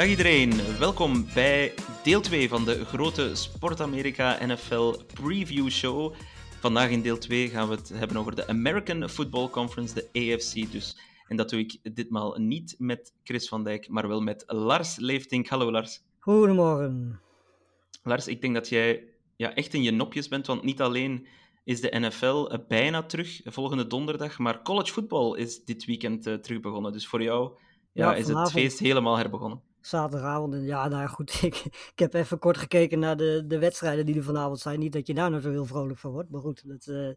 Dag iedereen, welkom bij deel 2 van de grote Sport Amerika NFL Preview Show. Vandaag in deel 2 gaan we het hebben over de American Football Conference, de AFC dus. En dat doe ik ditmaal niet met Chris van Dijk, maar wel met Lars Leeftink. Hallo Lars. Goedemorgen. Lars, ik denk dat jij ja, echt in je nopjes bent, want niet alleen is de NFL bijna terug volgende donderdag, maar college football is dit weekend eh, terug begonnen. Dus voor jou ja, Ja, is het feest helemaal herbegonnen. Zaterdagavond. en Ja, nou ja, goed. Ik, ik heb even kort gekeken naar de, de wedstrijden die er vanavond zijn. Niet dat je daar nou zo heel vrolijk van wordt. Maar goed, dat eh,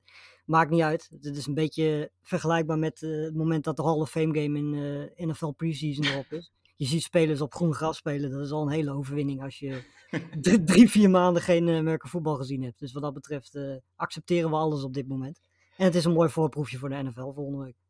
maakt niet uit. Het is een beetje vergelijkbaar met eh, het moment dat de Hall of Fame game in eh NFL preseason erop is. Je ziet spelers op groen gras spelen. Dat is al een hele overwinning als je drie, vier maanden geen uh, American voetbal gezien hebt. Dus wat dat betreft accepteren we alles op dit moment. En het is een mooi voorproefje voor de NFL volgende week.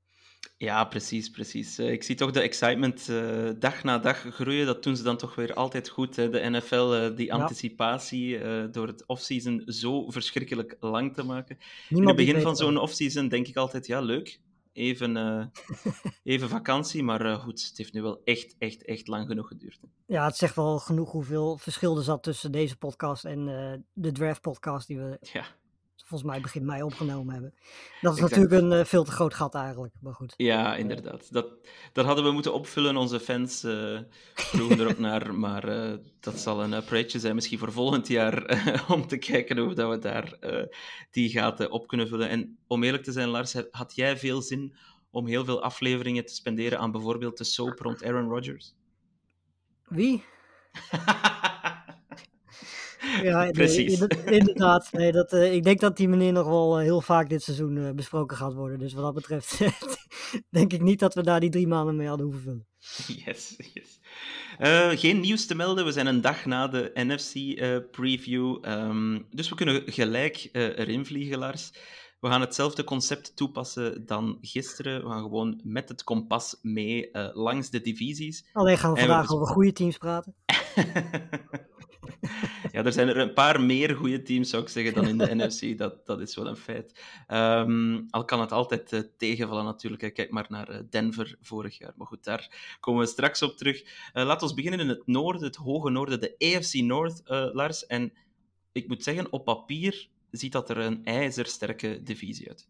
Ja, precies, precies. Eh, ik zie toch de excitement eh, dag na dag groeien. Dat doen ze dan toch weer altijd goed. Hè? De NFL, eh, die Ja. anticipatie door het offseason zo verschrikkelijk lang te maken. In het begin van zo'n offseason denk ik altijd, ja, leuk. Even, even vakantie, maar goed, het heeft nu wel echt, echt, echt lang genoeg geduurd. hè. Ja, het zegt wel genoeg hoeveel verschil er zat tussen deze podcast en de draft podcast die we Ja, volgens mij begin mei opgenomen hebben. Dat is Exact. natuurlijk een eh, veel te groot gat eigenlijk, maar goed. ja inderdaad. Dat, dat hadden we moeten opvullen. Onze fans eh vroegen er ook naar, maar eh, dat zal een projectje zijn misschien voor volgend jaar eh, om te kijken hoe dat we daar eh, die gaten op kunnen vullen. En om eerlijk te zijn, Lars, had jij veel zin om heel veel afleveringen te spenderen aan bijvoorbeeld de soap rond Aaron Rodgers? Wie? Ja, Precies. inderdaad. Nee, dat, eh, ik denk dat die meneer nog wel eh, heel vaak dit seizoen eh, besproken gaat worden. Dus wat dat betreft denk ik niet dat we daar die drie maanden mee hadden hoeven vullen. Yes, yes. Geen nieuws te melden. We zijn een dag na de NFC-preview. Ehm, dus we kunnen gelijk erin vliegen, Lars. We gaan hetzelfde concept toepassen dan gisteren. We gaan gewoon met het kompas mee langs de divisies. Alleen gaan we En vandaag over goede teams praten. Ja, er zijn er een paar meer goede teams, zou ik zeggen, dan in de NFC. Dat, dat is wel een feit. Ehm, al kan het altijd eh, tegenvallen, natuurlijk. Kijk maar naar eh, Denver vorig jaar. Maar goed, daar komen we straks op terug. Eh laten we beginnen in het noorden, het hoge noorden, de AFC North, Lars. En ik moet zeggen, op papier ziet dat er een ijzersterke divisie uit.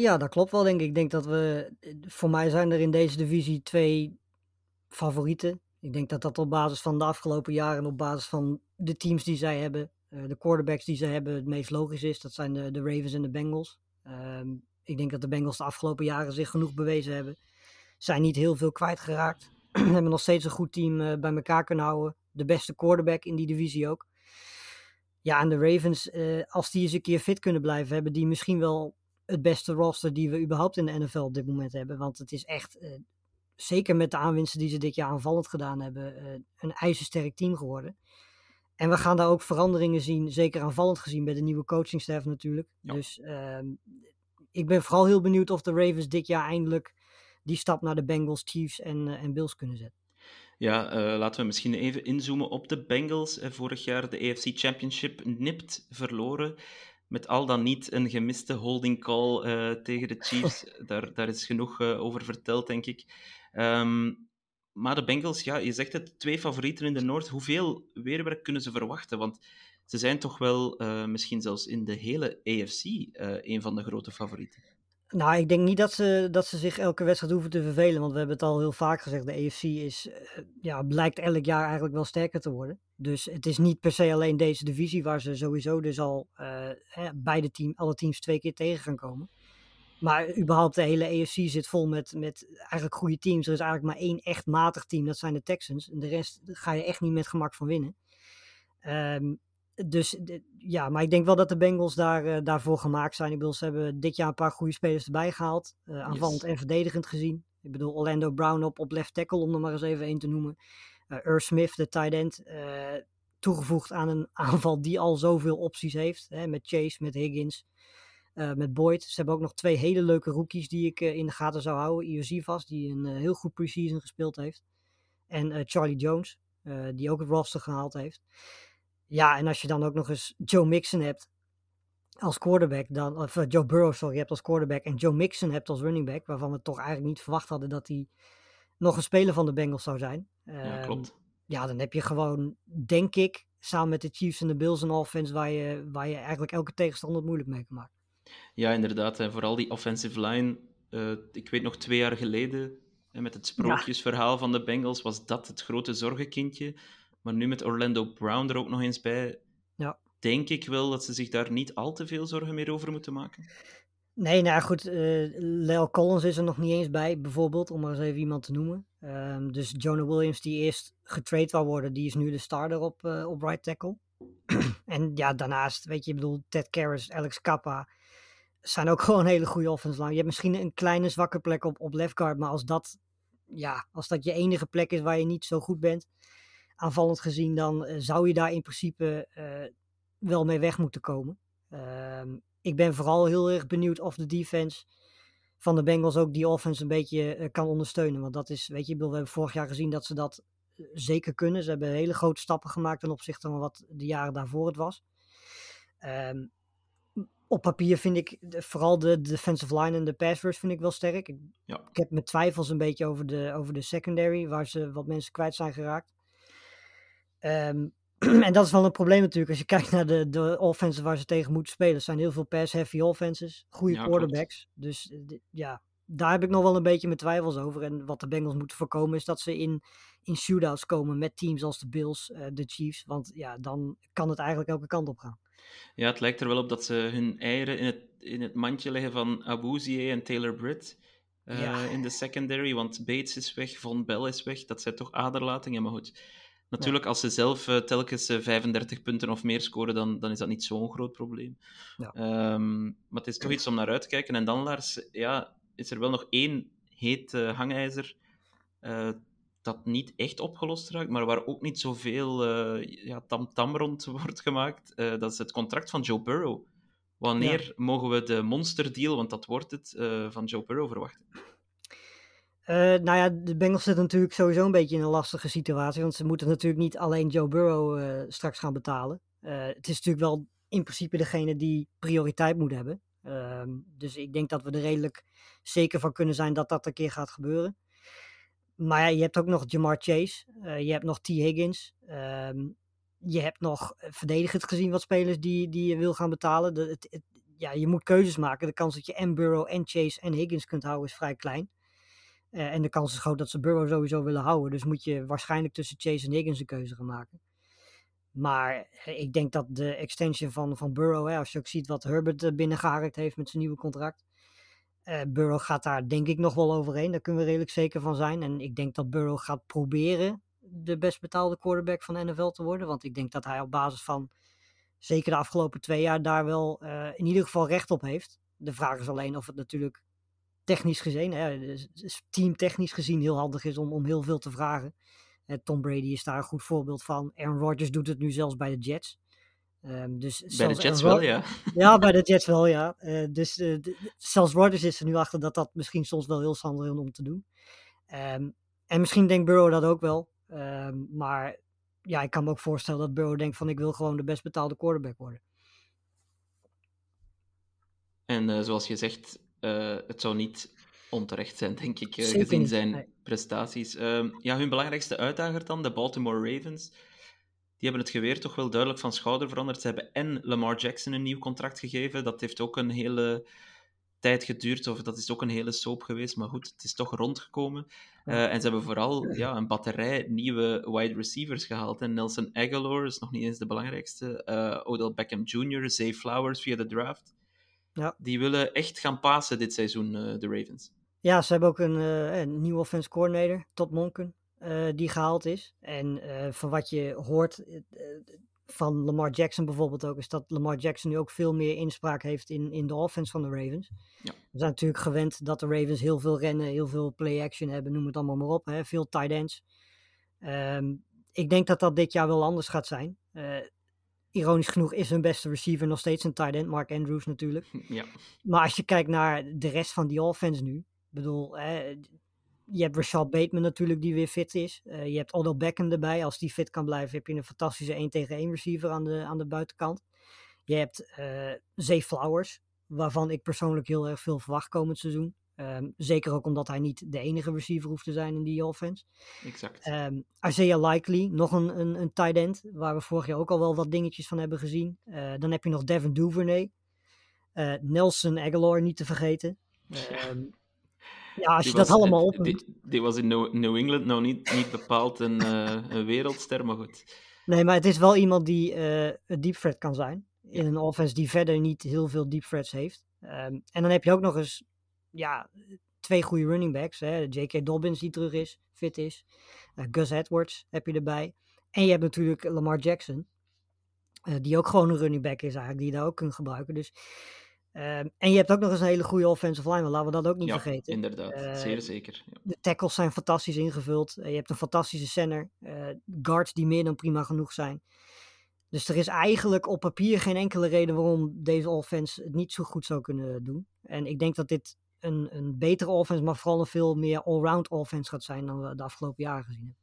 Ja, dat klopt wel, denk ik. Ik denk dat we, voor mij zijn er in deze divisie twee favorieten. Ik denk dat dat op basis van de afgelopen jaren en op basis van de teams die zij hebben, eh, de quarterbacks die zij hebben, het meest logisch is. Dat zijn de, de Ravens en de Bengals. Ehm, ik denk dat de Bengals de afgelopen jaren zich genoeg bewezen hebben. Zijn niet heel veel kwijtgeraakt. hebben nog steeds een goed team eh, bij elkaar kunnen houden. De beste quarterback in die divisie ook. Ja, en de Ravens, eh, als die eens een keer fit kunnen blijven, hebben die misschien wel het beste roster die we überhaupt in de NFL op dit moment hebben. Want het is echt, zeker met de aanwinsten die ze dit jaar aanvallend gedaan hebben, een ijzersterk team geworden. En we gaan daar ook veranderingen zien, zeker aanvallend gezien bij de nieuwe coachingstaff natuurlijk. Ja. Dus ehm, ik ben vooral heel benieuwd of de Ravens dit jaar eindelijk die stap naar de Bengals, Chiefs en, eh, en Bills kunnen zetten. Ja, eh, laten we misschien even inzoomen op de Bengals. Eh, vorig jaar de AFC Championship nipt verloren. Met al dan niet een gemiste holding call tegen de Chiefs. daar, daar is genoeg over verteld, denk ik. Ehm, maar de Bengals, ja, je zegt het, twee favorieten in de Noord. Hoeveel weerwerk kunnen ze verwachten? Want ze zijn toch wel eh, misschien zelfs in de hele AFC eh, een van de grote favorieten. Nou, ik denk niet dat ze, dat ze zich elke wedstrijd hoeven te vervelen. Want we hebben het al heel vaak gezegd. De AFC is, eh, ja, blijkt elk jaar eigenlijk wel sterker te worden. Dus het is niet per se alleen deze divisie waar ze sowieso dus al hè, beide team, alle teams twee keer tegen gaan komen. Maar überhaupt de hele AFC zit vol met, met eigenlijk goede teams. Er is eigenlijk maar één echt matig team, dat zijn de Texans. En de rest ga je echt niet met gemak van winnen. Ehm, dus ja, maar ik denk wel dat de Bengals daar, eh, daarvoor gemaakt zijn. Ik bedoel, ze hebben dit jaar een paar goede spelers erbij gehaald. eh, aanvallend Yes. en verdedigend gezien. Ik bedoel, Orlando Brown op, op left tackle, om er maar eens even één te noemen. Eh Irv Smith, de tight end, toegevoegd aan een aanval die al zoveel opties heeft. Hè, met Chase, met Higgins, eh, met Boyd. Ze hebben ook nog twee hele leuke rookies die ik eh, in de gaten zou houden. Iosivas, die een eh, heel goed preseason gespeeld heeft. En Charlie Jones, die ook het roster gehaald heeft. Ja, en als je dan ook nog eens Joe Mixon hebt als quarterback, dan, of Joe Burrow, sorry, hebt als quarterback en Joe Mixon hebt als running back, waarvan we toch eigenlijk niet verwacht hadden dat hij nog een speler van de Bengals zou zijn. Ja, Ehm, klopt. ja, dan heb je gewoon, denk ik, samen met de Chiefs en de Bills een offense waar je, waar je eigenlijk elke tegenstander het moeilijk mee kan maken. Ja, inderdaad. En vooral die offensive line. eh, ik weet nog twee jaar geleden, hè, met het sprookjesverhaal van de Bengals, was dat het grote zorgenkindje. Maar nu met Orlando Brown er ook nog eens bij, Ja. denk ik wel dat ze zich daar niet al te veel zorgen meer over moeten maken. Nee, nou goed. Lel Collins is er nog niet eens bij, bijvoorbeeld, om maar eens even iemand te noemen. Ehm, dus Jonah Williams, die eerst getrade wou worden, die is nu de starter op, eh, op right tackle. en ja, daarnaast, weet je, ik bedoel, Ted Karras, Alex Kappa, zijn ook gewoon hele goede offense line. Je hebt misschien een kleine zwakke plek op, op left guard, maar als dat, ja, als dat je enige plek is waar je niet zo goed bent, aanvallend gezien, dan eh, zou je daar in principe eh, wel mee weg moeten komen. Ehm, ik ben vooral heel erg benieuwd of de defense van de Bengals ook die offense een beetje eh, kan ondersteunen. Want dat is, weet je, we hebben vorig jaar gezien dat ze dat zeker kunnen. Ze hebben hele grote stappen gemaakt ten opzichte van wat de jaren daarvoor het was. Ehm, op papier vind ik de- vooral de defensive line en de pass rush vind ik wel sterk. Ik, Ja. ik heb mijn twijfels een beetje over de, over de secondary, waar ze wat mensen kwijt zijn geraakt. Ehm, en dat is wel een probleem natuurlijk. Als je kijkt naar de, de offenses waar ze tegen moeten spelen. Er zijn heel veel pass-heavy offenses. Goede Ja, klopt. quarterbacks. Dus eh, ja, daar heb ik nog wel een beetje mijn twijfels over. En wat de Bengals moeten voorkomen is dat ze in, in shootouts komen met teams als de Bills, eh, de Chiefs. Want ja, dan kan het eigenlijk elke kant op gaan. Ja, het lijkt er wel op dat ze hun eieren in het, in het mandje leggen van Abuzie en Taylor Britt eh, Ja. in de secondary. Want Bates is weg, Von Bell is weg. Dat zijn toch aderlatingen. Maar goed, natuurlijk, als ze zelf eh, telkens eh, 35 punten of meer scoren, dan, dan is dat niet zo'n groot probleem. Ja. Ehm, maar het is toch iets om naar uit te kijken. En dan, Lars, ja, is er wel nog één heet eh, hangijzer eh, dat niet echt opgelost raakt, maar waar ook niet zoveel eh, ja, tam-tam rond wordt gemaakt. Dat is het contract van Joe Burrow. Wanneer mogen we de monsterdeal, want dat wordt het, van Joe Burrow verwachten? Eh, nou ja, de Bengals zitten natuurlijk sowieso een beetje in een lastige situatie. Want ze moeten natuurlijk niet alleen Joe Burrow straks gaan betalen. Het is natuurlijk wel in principe degene die prioriteit moet hebben. Ehm, dus ik denk dat we er redelijk zeker van kunnen zijn dat dat een keer gaat gebeuren. Maar ja, je hebt ook nog Jamar Chase. eh, je hebt nog T. Higgins. ehm, je hebt nog eh, verdedigend gezien wat spelers die, die je wil gaan betalen. Het- ja, je moet keuzes maken. De kans dat je en Burrow en Chase en Higgins kunt houden is vrij klein. Eh, en de kans is groot dat ze Burrow sowieso willen houden. Dus moet je waarschijnlijk tussen Chase en Higgins een keuze gaan maken. Maar eh, ik denk dat de extension van, van Burrow, hè, als je ook ziet wat Herbert eh, binnengeharkt heeft met zijn nieuwe contract. eh, Burrow gaat daar denk ik nog wel overheen. Daar kunnen we redelijk zeker van zijn. En ik denk dat Burrow gaat proberen de best betaalde quarterback van de NFL te worden. Want ik denk dat hij op basis van zeker de afgelopen twee jaar daar wel in ieder geval recht op heeft. De vraag is alleen of het natuurlijk technisch gezien, hè, dus- dus teamtechnisch gezien heel handig is om, om heel veel te vragen. Tom Brady is daar een goed voorbeeld van. Aaron Rodgers doet het nu zelfs bij de Jets. Ehm, dus Bij de Jets wel, ja. ja, bij de Jets wel, ja. Eh, dus eh, zelfs Rodgers is er nu achter dat dat misschien soms wel heel handig is om te doen. Ehm, en misschien denkt Burrow dat ook wel. Ehm, maar ja, ik kan me ook voorstellen dat Burrow denkt van ik wil gewoon de best betaalde quarterback worden. En eh, zoals je zegt, het zou niet onterecht zijn, denk ik, eh, Zeker gezien zijn prestaties. Ehm, ja, hun belangrijkste uitdager dan, de Baltimore Ravens, die hebben het geweer toch wel duidelijk van schouder veranderd. Ze hebben en Lamar Jackson een nieuw contract gegeven. Dat heeft ook een hele tijd geduurd, of dat is ook een hele soap geweest. Maar goed, het is toch rondgekomen. Eh, en ze hebben vooral ja, een batterij nieuwe wide receivers gehaald. En Nelson Aguilar is nog niet eens de belangrijkste. Eh, Odell Beckham Jr., Zay Flowers via de draft. Ja. Die willen echt gaan pasen dit seizoen, de Ravens. Ja, ze hebben ook een, eh, een nieuwe offense coordinator, Todd Monken, eh, die gehaald is. En eh, van wat je hoort, van Lamar Jackson bijvoorbeeld ook, is dat Lamar Jackson nu ook veel meer inspraak heeft in, in de offense van de Ravens. Ja. We zijn natuurlijk gewend dat de Ravens heel veel rennen, heel veel play-action hebben, noem het allemaal maar op. Hè? Veel tight ends. Ehm, ik denk dat dat dit jaar wel anders gaat zijn. Ironisch genoeg is hun beste receiver nog steeds een tight end, Mark Andrews natuurlijk. Ja, Maar als je kijkt naar de rest van die offense nu, bedoel, hè, je hebt Rashad Bateman natuurlijk die weer fit is. Eh, je hebt Odell Beckham erbij. Als die fit kan blijven, heb je een fantastische 1 tegen 1 receiver aan de, aan de buitenkant. Je hebt eh Zay Flowers, waarvan ik persoonlijk heel erg veel verwacht komend seizoen. Ehm, zeker ook omdat hij niet de enige receiver hoeft te zijn in die offense. exact. Ehm Isaiah Likely, nog een, een, een tight end, waar we vorig jaar ook al wel wat dingetjes van hebben gezien. Eh, dan heb je nog Devin Duvernay. Nelson Aguilar niet te vergeten. Ehm, ja, als Die je dat was- allemaal opnoemt. Die, die was in New, England nou niet, niet bepaald een, eh, een wereldster, maar goed. Nee, maar het is wel iemand die eh een deep threat kan zijn. In een offense die verder niet heel veel deep threats heeft. Ehm, en dan heb je ook nog eens ja, twee goede running backs. Hè? J.K. Dobbins die terug is, fit is. Eh, Gus Edwards heb je erbij. En je hebt natuurlijk Lamar Jackson. die ook gewoon een running back is eigenlijk. Die je daar ook kunt gebruiken. Dus, ehm, en je hebt ook nog eens een hele goede offensive line. Laten we dat ook niet ja, vergeten. inderdaad. Eh, Zeer zeker. Ja. De tackles zijn fantastisch ingevuld. Eh, je hebt een fantastische center. eh, guards die meer dan prima genoeg zijn. Dus er is eigenlijk op papier geen enkele reden waarom deze offense het niet zo goed zou kunnen doen. En ik denk dat dit een, een betere offense, maar vooral een veel meer allround offense gaat zijn dan we de afgelopen jaren gezien hebben.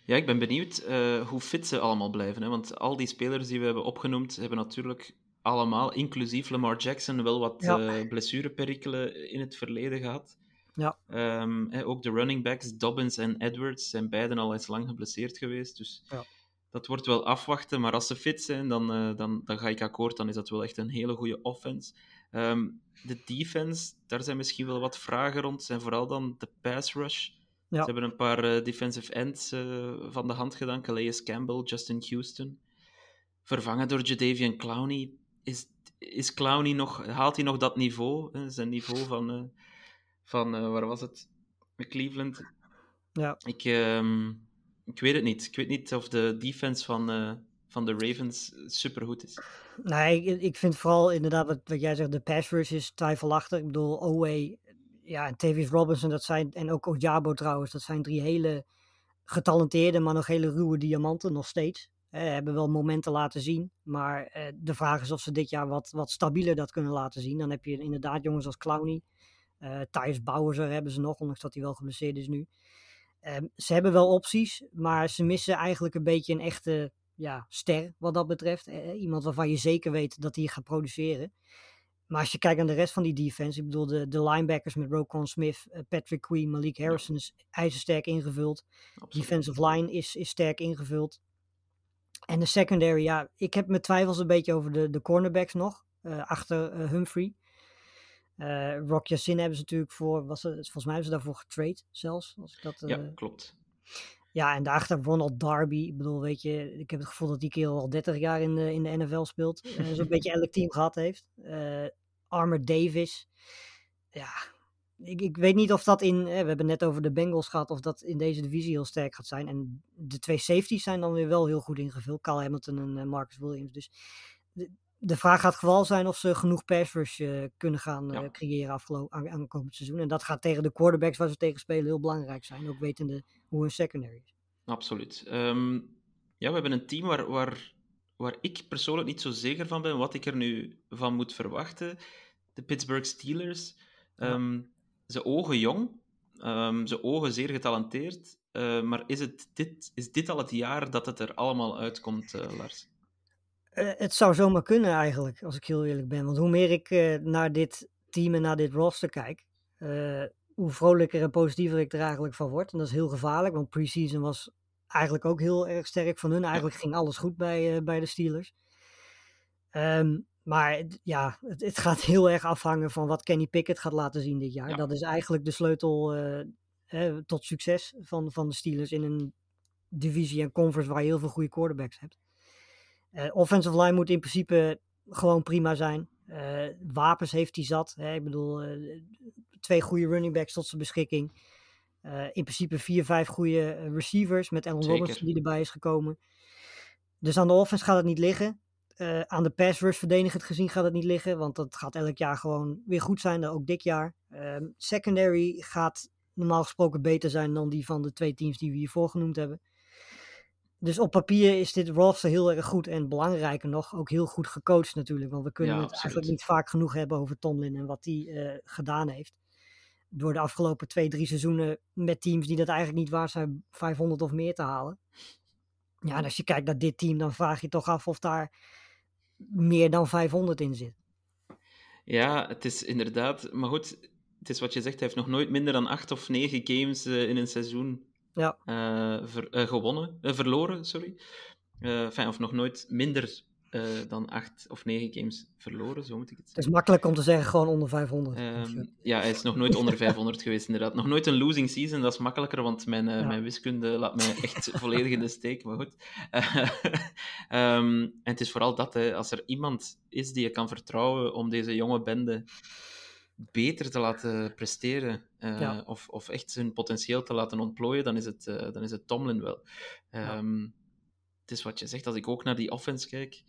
Ja, ik ben benieuwd eh, hoe fit ze allemaal blijven. Hè? Want al die spelers die we hebben opgenoemd, hebben natuurlijk allemaal, inclusief Lamar Jackson, wel wat Ja. eh, blessureperikelen in het verleden gehad. Ja. Ehm, ook de running backs, Dobbins en Edwards, zijn beiden al eens lang geblesseerd geweest. Dus Ja. dat wordt wel afwachten. Maar als ze fit zijn, dan, eh, dan, dan ga ik akkoord. Dan is dat wel echt een hele goede offense. Ehm, de defense, daar zijn misschien wel wat vragen rond. Zijn vooral dan de pass rush. Ja. Ze hebben een paar eh, defensive ends van de hand gedaan. Calais Campbell, Justin Houston. Vervangen door Jadavian Clowney. Is, is Clowney nog... Haalt hij nog dat niveau? hè? Zijn niveau van... eh, van eh, waar was het? Cleveland. Ja. Ik, ehm, ik weet het niet. Ik weet niet of de defense van, eh, van de Ravens supergoed is. Nee, ik, ik vind vooral inderdaad wat, wat jij zegt, de pass rush is twijfelachtig. Ik bedoel, Owe ja, en Tavis Robinson, dat zijn, en ook Ojabo trouwens, dat zijn drie hele getalenteerde, maar nog hele ruwe diamanten, nog steeds. Eh, hebben wel momenten laten zien, maar eh, de vraag is of ze dit jaar wat, wat stabieler dat kunnen laten zien. Dan heb je inderdaad jongens als Clowney, eh Thijs hebben ze nog, ondanks dat hij wel geblesseerd is nu. Ehm, ze hebben wel opties, maar ze missen eigenlijk een beetje een echte ja, ster wat dat betreft. Iemand waarvan je zeker weet dat hij gaat produceren. Maar als je kijkt naar de rest van die defense, ik bedoel de, de linebackers met Rokon Smith, Patrick Queen, Malik Harrison is ijzersterk ingevuld. Absoluut. Defensive line is, is sterk ingevuld. En de secondary, ja, ik heb mijn twijfels een beetje over de, de cornerbacks nog, eh, achter eh, Humphrey. Eh Rock Yassin hebben ze natuurlijk voor, was het, volgens mij hebben ze daarvoor getrade zelfs. Als ik dat, Ja, klopt. ja, en daarachter Ronald Darby. Ik bedoel, weet je, ik heb het gevoel dat die kerel al 30 jaar in de, in de NFL speelt. Uh, Zo'n beetje elk team gehad heeft. Armer Davis. Ja, ik, ik weet niet of dat in. We hebben net over de Bengals gehad. Of dat in deze divisie heel sterk gaat zijn. En de twee safeties zijn dan weer wel heel goed ingevuld. Carl Hamilton en eh, Marcus Williams. Dus de, de vraag gaat vooral zijn of ze genoeg pass rush eh, kunnen gaan eh, Ja. creëren afgelopen aan, aankomend seizoen. En dat gaat tegen de quarterbacks waar ze tegen spelen heel belangrijk zijn. Ook wetende hoe hun secondary is. Absoluut. Ehm, ja, we hebben een team waar, waar, waar ik persoonlijk niet zo zeker van ben wat ik er nu van moet verwachten. De Pittsburgh Steelers. Ja. Ze ogen jong, ehm, ze ogen zeer getalenteerd. eh, maar is, het dit, is dit al het jaar dat het er allemaal uitkomt, eh, Lars? Eh, het zou zomaar kunnen eigenlijk, als ik heel eerlijk ben. Want hoe meer ik naar dit team en naar dit roster kijk, hoe vrolijker en positiever ik er eigenlijk van word. En dat is heel gevaarlijk, want preseason was eigenlijk ook heel erg sterk van hun. Eigenlijk ging alles goed bij, bij de Steelers. Ehm, maar ja, het, het gaat heel erg afhangen van wat Kenny Pickett gaat laten zien dit jaar. Ja. Dat is eigenlijk de sleutel eh, eh, tot succes van, van de Steelers in een divisie en conference waar je heel veel goede quarterbacks hebt. Eh, offensive line moet in principe gewoon prima zijn. Eh, wapens heeft hij zat. Hè? Ik bedoel, twee goede running backs tot zijn beschikking. In principe vier, vijf goede receivers met Allen. Robinson die erbij is gekomen. dus aan de offense gaat het niet liggen. Eh, aan de pass rush verdedigend gezien gaat het niet liggen. Want dat gaat elk jaar gewoon weer goed zijn. Ook dit jaar. Ehm, secondary gaat normaal gesproken beter zijn dan die van de twee teams die we hiervoor genoemd hebben. Dus op papier is dit roster heel erg goed. En belangrijker nog, ook heel goed gecoacht natuurlijk. Want we kunnen Ja, het absoluut. eigenlijk niet vaak genoeg hebben over Tomlin en wat hij eh, gedaan heeft. Door de afgelopen twee, drie seizoenen met teams die dat eigenlijk niet waard zijn 500 of meer te halen. Ja, en als je kijkt naar dit team, dan vraag je toch af of daar meer dan 500 in zit. Ja, het is inderdaad. Maar goed, het is wat je zegt. Hij heeft nog nooit minder dan acht of negen games eh, in een seizoen Ja. eh, ver- eh, gewonnen, verloren, sorry. Enfin, of nog nooit minder eh, dan acht of negen games verloren, zo moet ik het Het zeggen. is makkelijk om te zeggen gewoon onder 500. Ehm, ja, hij is nog nooit onder 500 geweest, inderdaad. Nog nooit een losing season, dat is makkelijker, want mijn, eh, Ja. mijn wiskunde laat mij echt volledig in de steek, maar goed. Ehm, en het is vooral dat, hè, als er iemand is die je kan vertrouwen om deze jonge bende beter te laten presteren, eh, Ja. of, of echt zijn potentieel te laten ontplooien, dan is het, dan is het Tomlin wel. Ehm, Het is wat je zegt, als ik ook naar die offense kijk,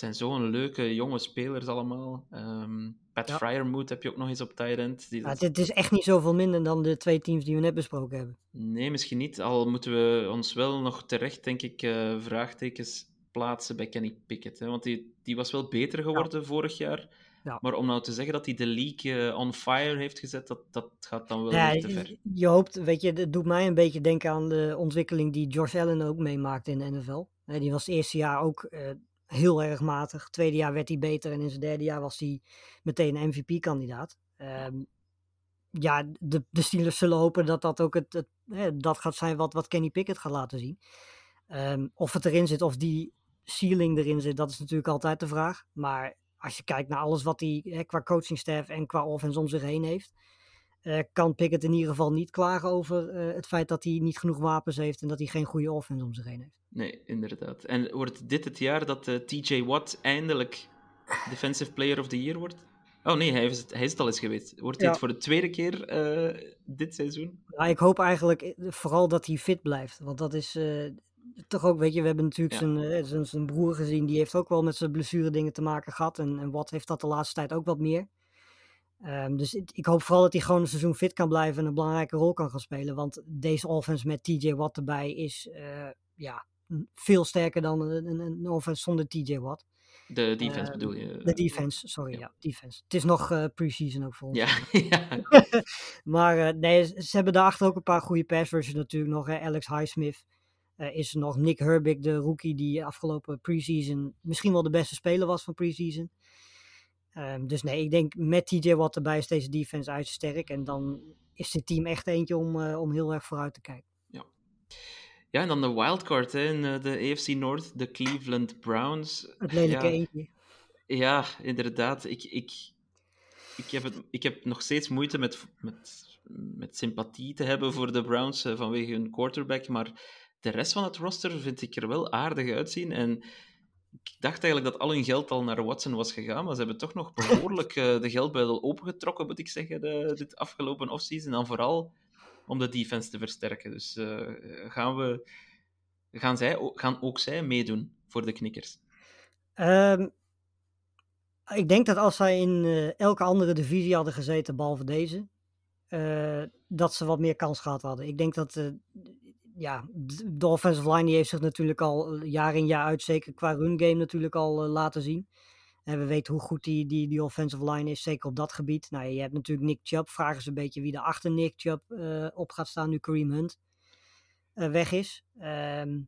het zijn zo'n leuke jonge spelers allemaal. Ehm, Pat Ja. Fryermuth heb je ook nog eens op tight end. Die ja, dat- het, is echt niet zoveel minder dan de twee teams die we net besproken hebben. Nee, misschien niet. Al moeten we ons wel nog terecht, denk ik, eh, vraagtekens plaatsen bij Kenny Pickett. Hè? Want die, die was wel beter geworden vorig jaar. Ja. Maar om nou te zeggen dat hij de league eh, on fire heeft gezet, dat, dat gaat dan wel Ja, te ver. je- je hoopt, weet je, het doet mij een beetje denken aan de ontwikkeling die Josh Allen ook meemaakte in de NFL. Die was het eerste jaar ook eh, heel erg matig. Tweede jaar werd hij beter en in zijn derde jaar was hij meteen een MVP-kandidaat. Ehm, ja, de, de Steelers zullen hopen dat dat ook het, het, hè, dat gaat zijn wat, wat Kenny Pickett gaat laten zien. Ehm, of het erin zit, of die ceiling erin zit, dat is natuurlijk altijd de vraag. Maar als je kijkt naar alles wat hij hè, qua coachingstaff en qua offense om zich heen heeft, eh, kan Pickett in ieder geval niet klagen over eh, het feit dat hij niet genoeg wapens heeft en dat hij geen goede offense om zich heen heeft. Nee, inderdaad. En wordt dit het jaar dat eh, TJ Watt eindelijk Defensive Player of the Year wordt? Oh nee, hij is het, hij is het al eens geweest. Wordt hij Ja. het voor de tweede keer dit seizoen? Nou, ik hoop eigenlijk vooral dat hij fit blijft. Want dat is toch ook, weet je, we hebben natuurlijk Ja. zijn, zijn, zijn broer gezien. Die heeft ook wel met zijn blessure dingen te maken gehad. En, en Watt heeft dat de laatste tijd ook wat meer. Ehm, dus ik, ik hoop vooral dat hij gewoon een seizoen fit kan blijven en een belangrijke rol kan gaan spelen. Want deze offense met TJ Watt erbij is eh, ja, veel sterker dan een, offense zonder TJ Watt. De defense Eh, bedoel je? De defense, sorry, ja. ja, defense. Het is nog eh pre-season ook voor ons. Ja, ja. Maar eh, nee, ze hebben daarachter ook een paar goede pass rushers natuurlijk nog. Hè. Alex Highsmith eh, is er nog. Nick Herbig, de rookie die afgelopen preseason misschien wel de beste speler was van preseason. Ehm, dus nee, ik denk met TJ Watt erbij is deze defense ijzersterk. En dan is dit team echt eentje om, eh, om heel erg vooruit te kijken. ja, en dan de wildcard hè, in eh, de AFC North, de Cleveland Browns. Het lelijke Ja. eentje. Ja, inderdaad. Ik, ik, ik, heb, het, ik heb nog steeds moeite met, met, met sympathie te hebben voor de Browns eh, vanwege hun quarterback, maar de rest van het roster vind ik er wel aardig uitzien. En ik dacht eigenlijk dat al hun geld al naar Watson was gegaan, maar ze hebben toch nog behoorlijk eh, de geldbuidel opengetrokken, moet ik zeggen, dit afgelopen offseason. En dan vooral om de defense te versterken. Dus eh, gaan, we, gaan, zij, gaan ook zij meedoen voor de knikkers? Ehm, ik denk dat als zij in eh, elke andere divisie hadden gezeten, behalve deze, dat ze wat meer kans gehad hadden. Ik denk dat ja, de offensive line die heeft zich natuurlijk al eh, jaar in jaar uit, zeker qua run game natuurlijk al eh, laten zien. En we weten hoe goed die, die, die offensive line is, zeker op dat gebied. Nou, je hebt natuurlijk Nick Chubb. Vragen ze een beetje wie er achter Nick Chubb eh, op gaat staan nu Kareem Hunt weg is. Ehm,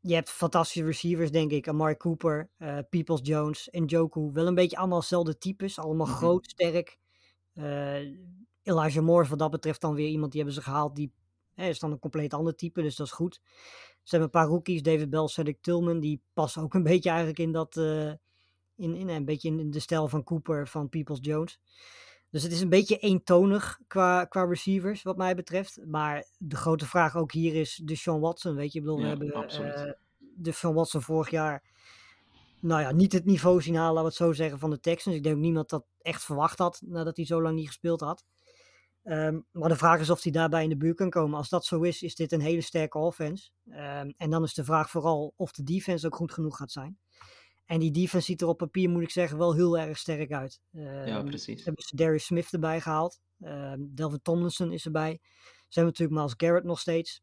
je hebt fantastische receivers, denk ik. Amari Cooper, Peoples Jones en Joku. Wel een beetje allemaal dezelfde types. Allemaal Mhm. groot, sterk. Elijah Moore wat dat betreft dan weer iemand die hebben ze gehaald. Die hè, is dan een compleet ander type, dus dat is goed. Ze hebben een paar rookies. David Bell, Cedric Tillman. Die passen ook een beetje eigenlijk in dat... eh, in, in een beetje in de stijl van Cooper, van Peoples Jones. Dus het is een beetje eentonig qua, qua receivers, wat mij betreft. Maar de grote vraag ook hier is de Sean Watson. Weet je, ik bedoel, Ja, we hebben eh, de Sean Watson vorig jaar. Nou ja, niet het niveau zien halen, laten we het zo zeggen, van de Texans. Ik denk ook niemand dat echt verwacht had nadat hij zo lang niet gespeeld had. Ehm, maar de vraag is of hij daarbij in de buurt kan komen. Als dat zo is, is dit een hele sterke offense. Ehm, en dan is de vraag vooral of de defense ook goed genoeg gaat zijn. En die defense ziet er op papier, moet ik zeggen, wel heel erg sterk uit. Ja, Ehm, precies. Ze hebben ze Darius Smith erbij gehaald. Delvin Tomlinson is erbij. Ze hebben natuurlijk Miles Garrett nog steeds.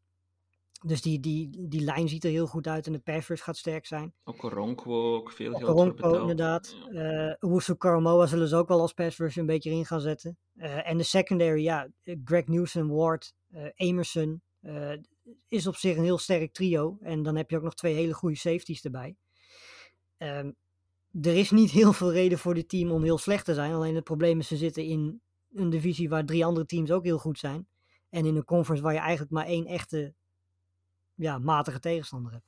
Dus die, die, die lijn ziet er heel goed uit en de pass rush gaat sterk zijn. Ook Okoronkwo, ook veel geld Okoronkwo betaald. inderdaad. Ja. Eh Owusu Karamoa zullen ze ook wel als pass rush een beetje in gaan zetten. Eh, en de secondary, ja, eh, Greg Newsom, Ward, eh, Emerson. eh, is op zich een heel sterk trio. En dan heb je ook nog twee hele goede safeties erbij. Ehm, er is niet heel veel reden voor dit team om heel slecht te zijn. Alleen het probleem is, ze zitten in een divisie waar drie andere teams ook heel goed zijn. En in een conference waar je eigenlijk maar één echte ja, matige tegenstander hebt.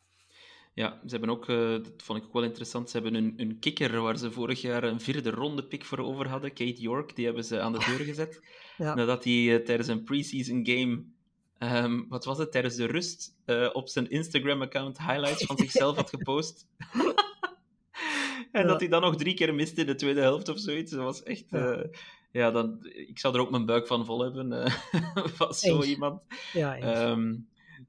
Ja, ze hebben ook, eh, dat vond ik ook wel interessant, ze hebben een, een kikker waar ze vorig jaar een vierde ronde pick voor over hadden, Kate York, die hebben ze aan de deur gezet. Ja. Nadat hij eh, tijdens een preseason game, ehm, wat was het, tijdens de rust, eh, op zijn Instagram-account highlights van zichzelf had gepost. en Ja. dat hij dan nog drie keer miste in de tweede helft of zoiets. Dat was echt... Ja. ja, dan, ik zou er ook mijn buik van vol hebben, van zo iemand. Ja, eens.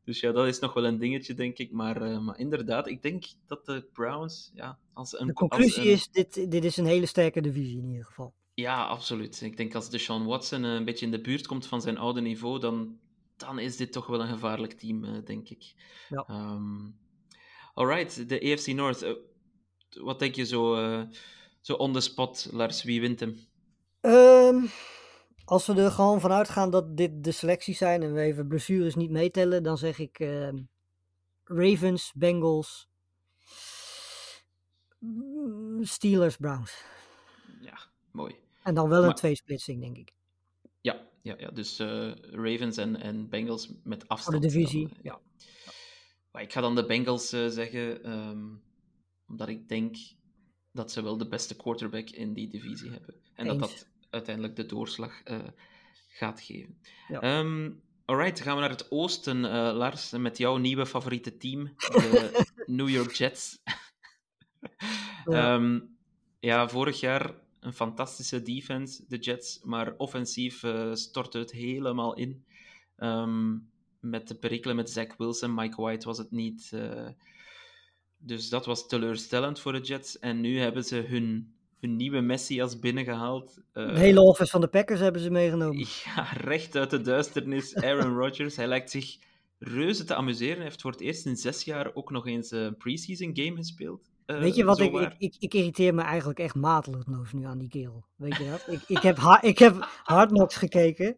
Dus ja, dat is nog wel een dingetje, denk ik. Maar, eh, maar inderdaad, ik denk dat de Browns, ja, als een... de als conclusie een- is, dit, dit is een hele sterke divisie in ieder geval. Ja, absoluut. Ik denk als Deshaun Watson eh, een beetje in de buurt komt van zijn oude niveau, dan, dan is dit toch wel een gevaarlijk team, eh, denk ik. Ja. Ehm, alright, de AFC North. wat denk je zo, zo on the spot, Lars? Wie wint hem? Ehm, als we er gewoon vanuit gaan dat dit de selecties zijn en we even blessures niet meetellen, dan zeg ik ehm, Ravens, Bengals, mm, Steelers, Browns. Ja, mooi. En dan wel een Maar- tweesplitsing, denk ik. Ja, ja, ja. dus eh, Ravens en, en Bengals met Voor afstand. de divisie. dan, eh, Ja. Maar ik ga dan de Bengals eh, zeggen, ehm, omdat ik denk dat ze wel de beste quarterback in die divisie hebben. En dat dat uiteindelijk de doorslag eh, gaat geven. Ja. Ehm, alright, gaan we naar het oosten, eh, Lars, met jouw nieuwe favoriete team, de New York Jets. Ja. Ehm, ja, vorig jaar een fantastische defense, de Jets, maar offensief eh stortte het helemaal in. Ehm, met de perikelen met Zach Wilson, Mike White was het niet. dus dat was teleurstellend voor de Jets. En nu hebben ze hun, hun nieuwe Messias binnengehaald. Eh, De hele offense van de Packers hebben ze meegenomen. ja, recht uit de duisternis. Aaron Rodgers, hij lijkt zich reuze te amuseren. Hij heeft voor het eerst in zes jaar ook nog eens een preseason game gespeeld. Eh, Weet je wat, ik, ik, ik, ik irriteer me eigenlijk echt mateloos nu aan die kerel. Weet je dat? Ik, ik, heb, ha- ik heb Hard Knocks gekeken.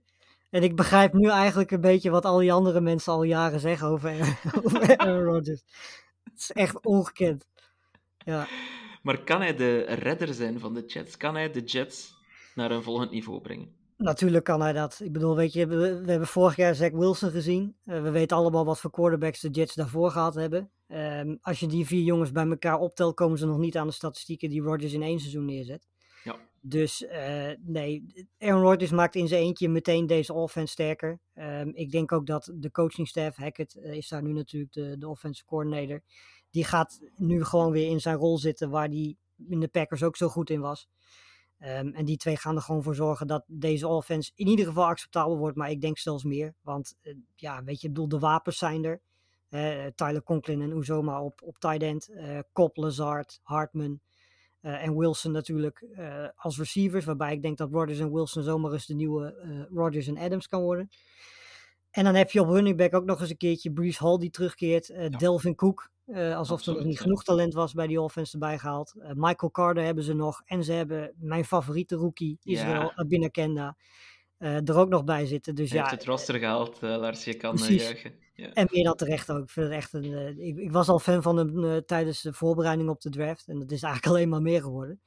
En ik begrijp nu eigenlijk een beetje wat al die andere mensen al jaren zeggen over, over Aaron Rodgers. Het is echt ongekend. Ja, Maar kan hij de redder zijn van de Jets? Kan hij de Jets naar een volgend niveau brengen? natuurlijk kan hij dat. Ik bedoel, weet je, we, we hebben vorig jaar Zach Wilson gezien. Eh, we weten allemaal wat voor quarterbacks de Jets daarvoor gehad hebben. Ehm, als je die vier jongens bij elkaar optelt, komen ze nog niet aan de statistieken die Rodgers in één seizoen neerzet. Ja. Dus eh, nee, Aaron Rodgers maakt in zijn eentje meteen deze offense sterker. Ehm, ik denk ook dat de coachingstaf, Hackett eh, is daar nu natuurlijk de, de offensive coordinator, die gaat nu gewoon weer in zijn rol zitten waar hij in de Packers ook zo goed in was. Ehm, en die twee gaan er gewoon voor zorgen dat deze offense in ieder geval acceptabel wordt, maar ik denk zelfs meer. Want eh, ja, weet je, ik bedoel, de wapens zijn er. Eh, Tyler Conklin en Uzoma op, op tight end. Cobb, Lazard, Hartman en Wilson natuurlijk als receivers. Waarbij ik denk dat Rodgers en Wilson zomaar eens de nieuwe Rodgers en Adams kan worden. En dan heb je op running back ook nog eens een keertje Brees Hall die terugkeert. Delvin Cook, eh, alsof er Absoluut, nog niet genoeg talent was bij die offense erbij gehaald. Eh, Michael Carter hebben ze nog. En ze hebben mijn favoriete rookie, Israel Ja. Abinakenda, eh er ook nog bij zitten. Dus ja, heeft het roster gehaald, eh, Lars. Je kan juichen. Ja. en meer dan terecht ook. Ik, vind het echt een, ik, ik was al fan van hem tijdens de voorbereiding op de draft. En dat is eigenlijk alleen maar meer geworden.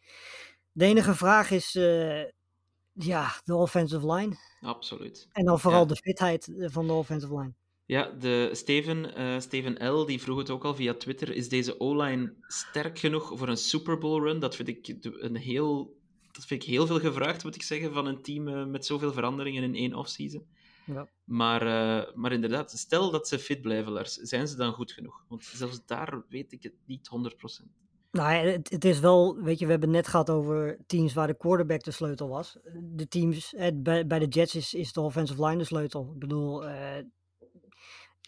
De enige vraag is, ja, de offensive line. Absoluut. En dan vooral Ja. de fitheid van de offensive line. Ja, de Steven, eh, Steven L. die vroeg het ook al via Twitter. Is deze O-line sterk genoeg voor een Super Bowl run? Dat vind ik een heel, dat vind ik heel veel gevraagd, moet ik zeggen, van een team eh, met zoveel veranderingen in één offseason. Ja. Maar, eh, maar inderdaad, stel dat ze fit blijven, Lars. Zijn ze dan goed genoeg? Want zelfs daar weet ik het niet 100%. Nou, ja, het, het is wel, weet je, we hebben het net gehad over teams waar de quarterback de sleutel was. De teams, bij, bij de Jets is, is de offensive line de sleutel. Ik bedoel,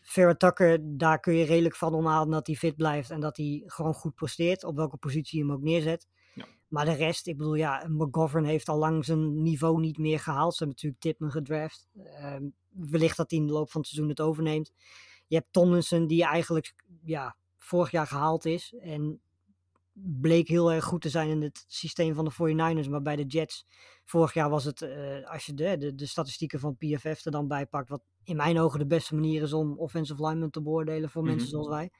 Farrah Tucker, daar kun je redelijk van omhalen dat hij fit blijft en dat hij gewoon goed presteert, op welke positie je hem ook neerzet. Ja. Maar de rest, ik bedoel, ja, McGovern heeft al lang zijn niveau niet meer gehaald. Ze hebben natuurlijk Tipman gedraft. Ehm, wellicht dat hij in de loop van het seizoen het overneemt. Je hebt Tomlinson, die eigenlijk ja, vorig jaar gehaald is. En bleek heel erg goed te zijn in het systeem van de 49ers. Maar bij de Jets, vorig jaar was het, eh, als je de, de, de statistieken van PFF er dan bij pakt, wat in mijn ogen de beste manier is om offensive linemen te beoordelen voor mensen Mhm. zoals wij.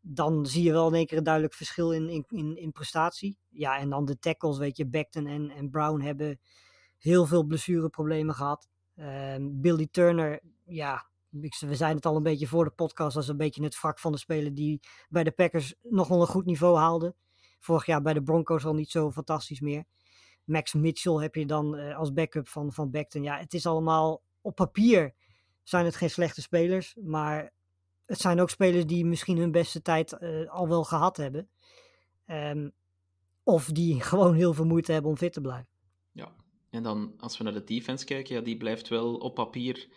Dan zie je wel in één keer een duidelijk verschil in, in, in, in prestatie. Ja, en dan de tackles, weet je, Beckton en, en Brown hebben heel veel blessureproblemen gehad. Ehm, Billy Turner, ja, we zijn het al een beetje voor de podcast, als een beetje het wrak van de speler die bij de Packers nog wel een goed niveau haalde. Vorig jaar bij de Broncos al niet zo fantastisch meer. Max Mitchell heb je dan eh, als backup van, van Beckton. Ja, het is allemaal op papier zijn het geen slechte spelers, maar het zijn ook spelers die misschien hun beste tijd eh, al wel gehad hebben. Ehm, of die gewoon heel veel moeite hebben om fit te blijven. Ja, en dan als we naar de defense kijken, ja, die blijft wel op papier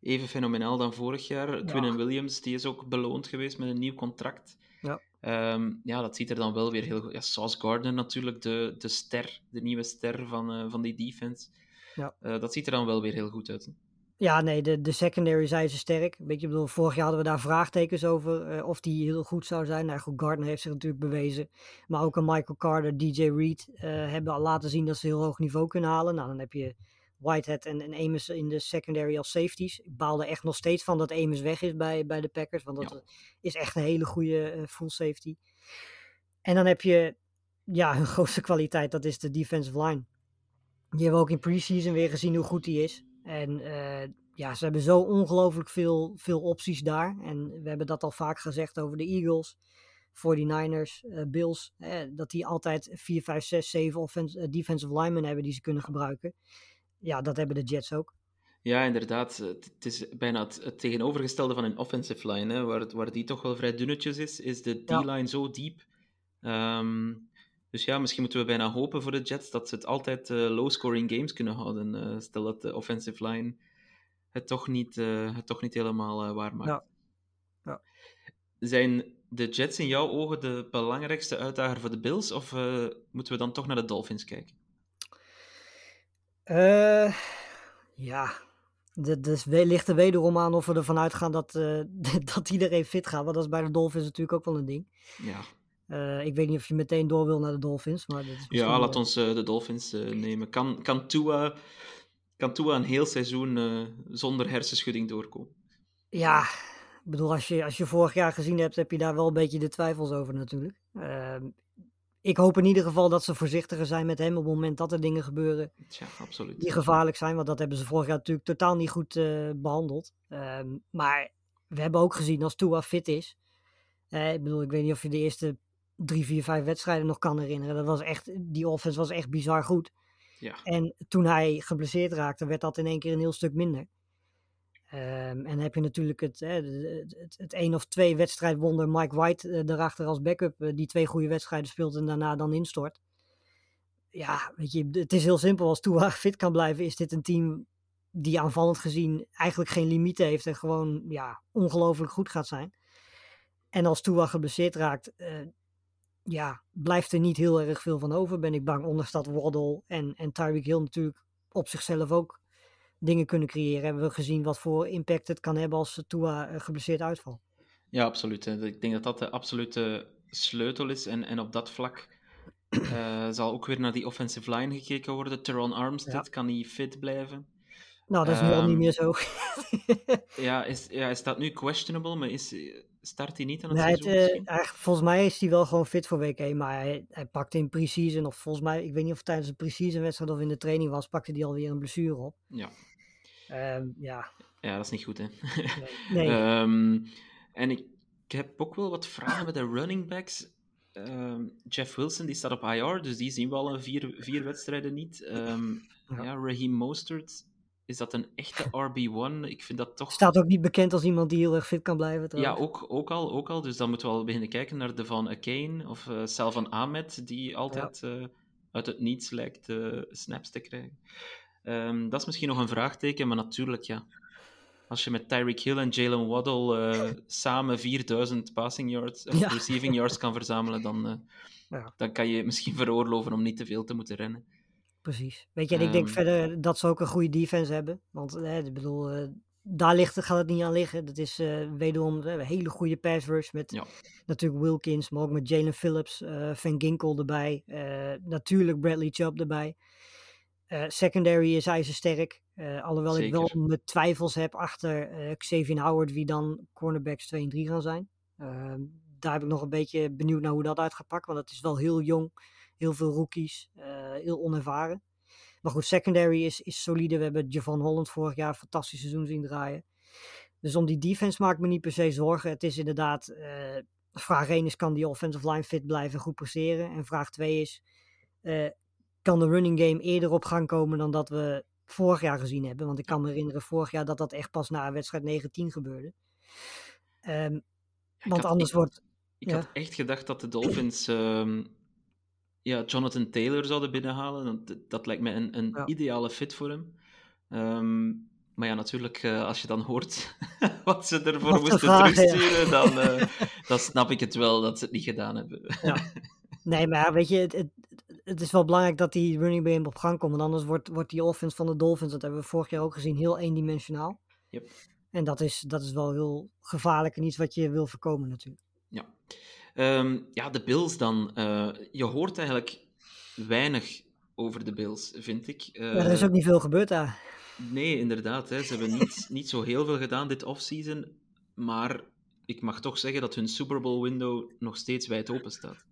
even fenomenaal dan vorig jaar. Quinnen Williams, die is ook beloond geweest met een nieuw contract. Ja. Ehm, ja, dat ziet er dan wel weer heel goed. Ja, Sauce Gardner natuurlijk, de, de ster, de nieuwe ster van, eh, van die defense. Ja. Eh, dat ziet er dan wel weer heel goed uit. Ja, nee, de, de secondary zijn ze sterk. Weet je, ik bedoel, vorig jaar hadden we daar vraagtekens over eh, of die heel goed zou zijn. Nou goed, Gardner heeft zich natuurlijk bewezen. Maar ook een Michael Carter, DJ Reed eh, hebben al laten zien dat ze heel hoog niveau kunnen halen. Nou, dan heb je Whitehead en, en Amos in de secondary als safeties. Ik baal er echt nog steeds van dat Amos weg is bij, bij de Packers. Want dat Ja. is echt een hele goede eh, full safety. En dan heb je, ja, hun grootste kwaliteit, dat is de defensive line. Die hebben we ook in preseason weer gezien hoe goed die is. En eh, ja, ze hebben zo ongelooflijk veel, veel opties daar. En we hebben dat al vaak gezegd over de Eagles, 49ers, eh, Bills. eh, dat die altijd 4, 5, 6, 7 offense, defensive linemen hebben die ze kunnen gebruiken. Ja, dat hebben de Jets ook. Ja, inderdaad. Het is bijna het, het tegenovergestelde van een offensive line, hè, waar, waar die toch wel vrij dunnetjes is, is de Ja. D-line zo diep. Ehm, dus ja, misschien moeten we bijna hopen voor de Jets dat ze het altijd eh, low-scoring games kunnen houden. eh, stel dat de offensive line het toch niet, eh, het toch niet helemaal waar maakt. Ja. Ja. Zijn de Jets in jouw ogen de belangrijkste uitdager voor de Bills, of moeten we dan toch naar de Dolphins kijken? Ja, dus ligt er wederom aan of we ervan uitgaan dat, dat iedereen fit gaat. Want dat is bij de Dolphins natuurlijk ook wel een ding. Ja, Eh, ik weet niet of je meteen door wil naar de Dolphins. Maar dat is misschien, Ja, laat ons eh, de Dolphins eh, nemen. Kan, kan, Tua, kan Tua een heel seizoen zonder hersenschudding doorkomen? Ja, ik bedoel, als je, als je vorig jaar gezien hebt, heb je daar wel een beetje de twijfels over natuurlijk. Ehm, ik hoop in ieder geval dat ze voorzichtiger zijn met hem op het moment dat er dingen gebeuren Ja, absoluut. die gevaarlijk zijn. Want dat hebben ze vorig jaar natuurlijk totaal niet goed eh, behandeld. Ehm, maar we hebben ook gezien als Tua fit is. ik bedoel, ik weet niet of je de eerste drie, vier, vijf wedstrijden nog kan herinneren. Dat was echt, die offense was echt bizar goed. Ja. En toen hij geblesseerd raakte, werd dat in één keer een heel stuk minder. Ehm, en dan heb je natuurlijk het, hè, het, het, het één of twee wedstrijdwonder Mike White eh, daarachter als backup. eh, die twee goede wedstrijden speelt en daarna dan instort. Ja, weet je, het is heel simpel. Als Tua fit kan blijven, is dit een team die aanvallend gezien eigenlijk geen limieten heeft. En gewoon ja, ongelooflijk goed gaat zijn. En als Tua geblesseerd raakt, eh, ja, blijft er niet heel erg veel van over, ben ik bang. Ondanks dat Waddle en, en Tyreek Hill natuurlijk op zichzelf ook dingen kunnen creëren. Hebben we gezien wat voor impact het kan hebben als Tua eh, geblesseerd uitvalt. Ja, absoluut. Ik denk dat dat de absolute sleutel is. En, en op dat vlak eh, zal ook weer naar die offensive line gekeken worden. Teron Armstead, kan hij fit blijven? Nou, dat is nu al niet Ehm, meer zo. Ja, is, ja, is dat nu questionable? Maar is, start hij niet aan het Nee, het, seizoen eh, volgens mij is hij wel gewoon fit voor week 1. Maar hij, hij pakte in pre-season, of volgens mij, ik weet niet of het tijdens een pre-season wedstrijd of in de training was, pakte hij alweer een blessure op. Ja. Ehm, ja, ja, dat is niet goed, hè? nee. nee. Ehm, en ik, ik heb ook wel wat vragen met de running backs. Ehm, Jeff Wilson die staat op IR, dus die zien we al een vier, vier wedstrijden niet. Ja. ja. Raheem Mostert is dat een echte RB1? Ik vind dat toch... Staat ook niet bekend als iemand die heel erg fit kan blijven. Ja, trouwens. ook, ook, al, ook al. Dus dan moeten we al beginnen kijken naar de van Akane of eh Salvan Ahmed, die altijd eh, uit het niets lijkt eh, snaps te krijgen. Ehm, dat is misschien nog een vraagteken, maar natuurlijk, ja. Als je met Tyreek Hill en Jalen Waddle samen 4000 passing yards, of Ja. receiving yards kan verzamelen, dan, Ja. dan kan je misschien veroorloven om niet te veel te moeten rennen. Precies. Weet je, en ik denk Ehm. verder dat ze ook een goede defense hebben. Want eh, ik bedoel, eh, daar ligt, gaat het niet aan liggen. Dat is eh, wederom eh, een hele goede pass rush met Ja. natuurlijk Wilkins, maar ook met Jalen Phillips, Van Ginkel erbij. natuurlijk Bradley Chubb erbij. Secondary is ijzersterk. alhoewel ik wel mijn twijfels heb achter Xavier Howard, wie dan cornerbacks 2 en 3 gaan zijn. Ehm, daar heb ik nog een beetje benieuwd naar hoe dat uit gaat pakken. Want het is wel heel jong. Heel veel rookies. eh, heel onervaren. Maar goed, secondary is, is solide. We hebben Javon Holland vorig jaar een fantastisch seizoen zien draaien. Dus om die defense maak ik me niet per se zorgen. Het is inderdaad, eh, vraag 1 is, kan die offensive line fit blijven goed presteren? En vraag 2 is, eh, kan de running game eerder op gang komen dan dat we vorig jaar gezien hebben? Want ik kan me herinneren vorig jaar dat dat echt pas na wedstrijd 19 gebeurde. Ehm, Ja, want had- anders ik- wordt, Ik Ja. had echt gedacht dat de Dolphins ehm, ja, Jonathan Taylor zouden binnenhalen. Dat, dat lijkt mij een, een Ja. ideale fit voor hem. Ehm, maar ja, natuurlijk, eh, als je dan hoort wat ze ervoor Wat moesten ja. terugsturen, dan, eh, dan snap ik het wel dat ze het niet gedaan hebben. Nee, maar ja, weet je, het, het, het is wel belangrijk dat die running game op gang komt. Want anders wordt, wordt die offense van de Dolphins, dat hebben we vorig jaar ook gezien, heel eendimensionaal. Yep. En dat is, dat is wel heel gevaarlijk en iets wat je wil voorkomen natuurlijk. Ja. Ehm, ja, de Bills dan. Eh, je hoort eigenlijk weinig over de Bills, vind ik. Ja, er is Eh, ook niet veel gebeurd daar. Nee, inderdaad. Hè. Ze hebben niet, niet zo heel veel gedaan dit offseason. Maar ik mag toch zeggen dat hun Super Bowl window nog steeds wijd open staat.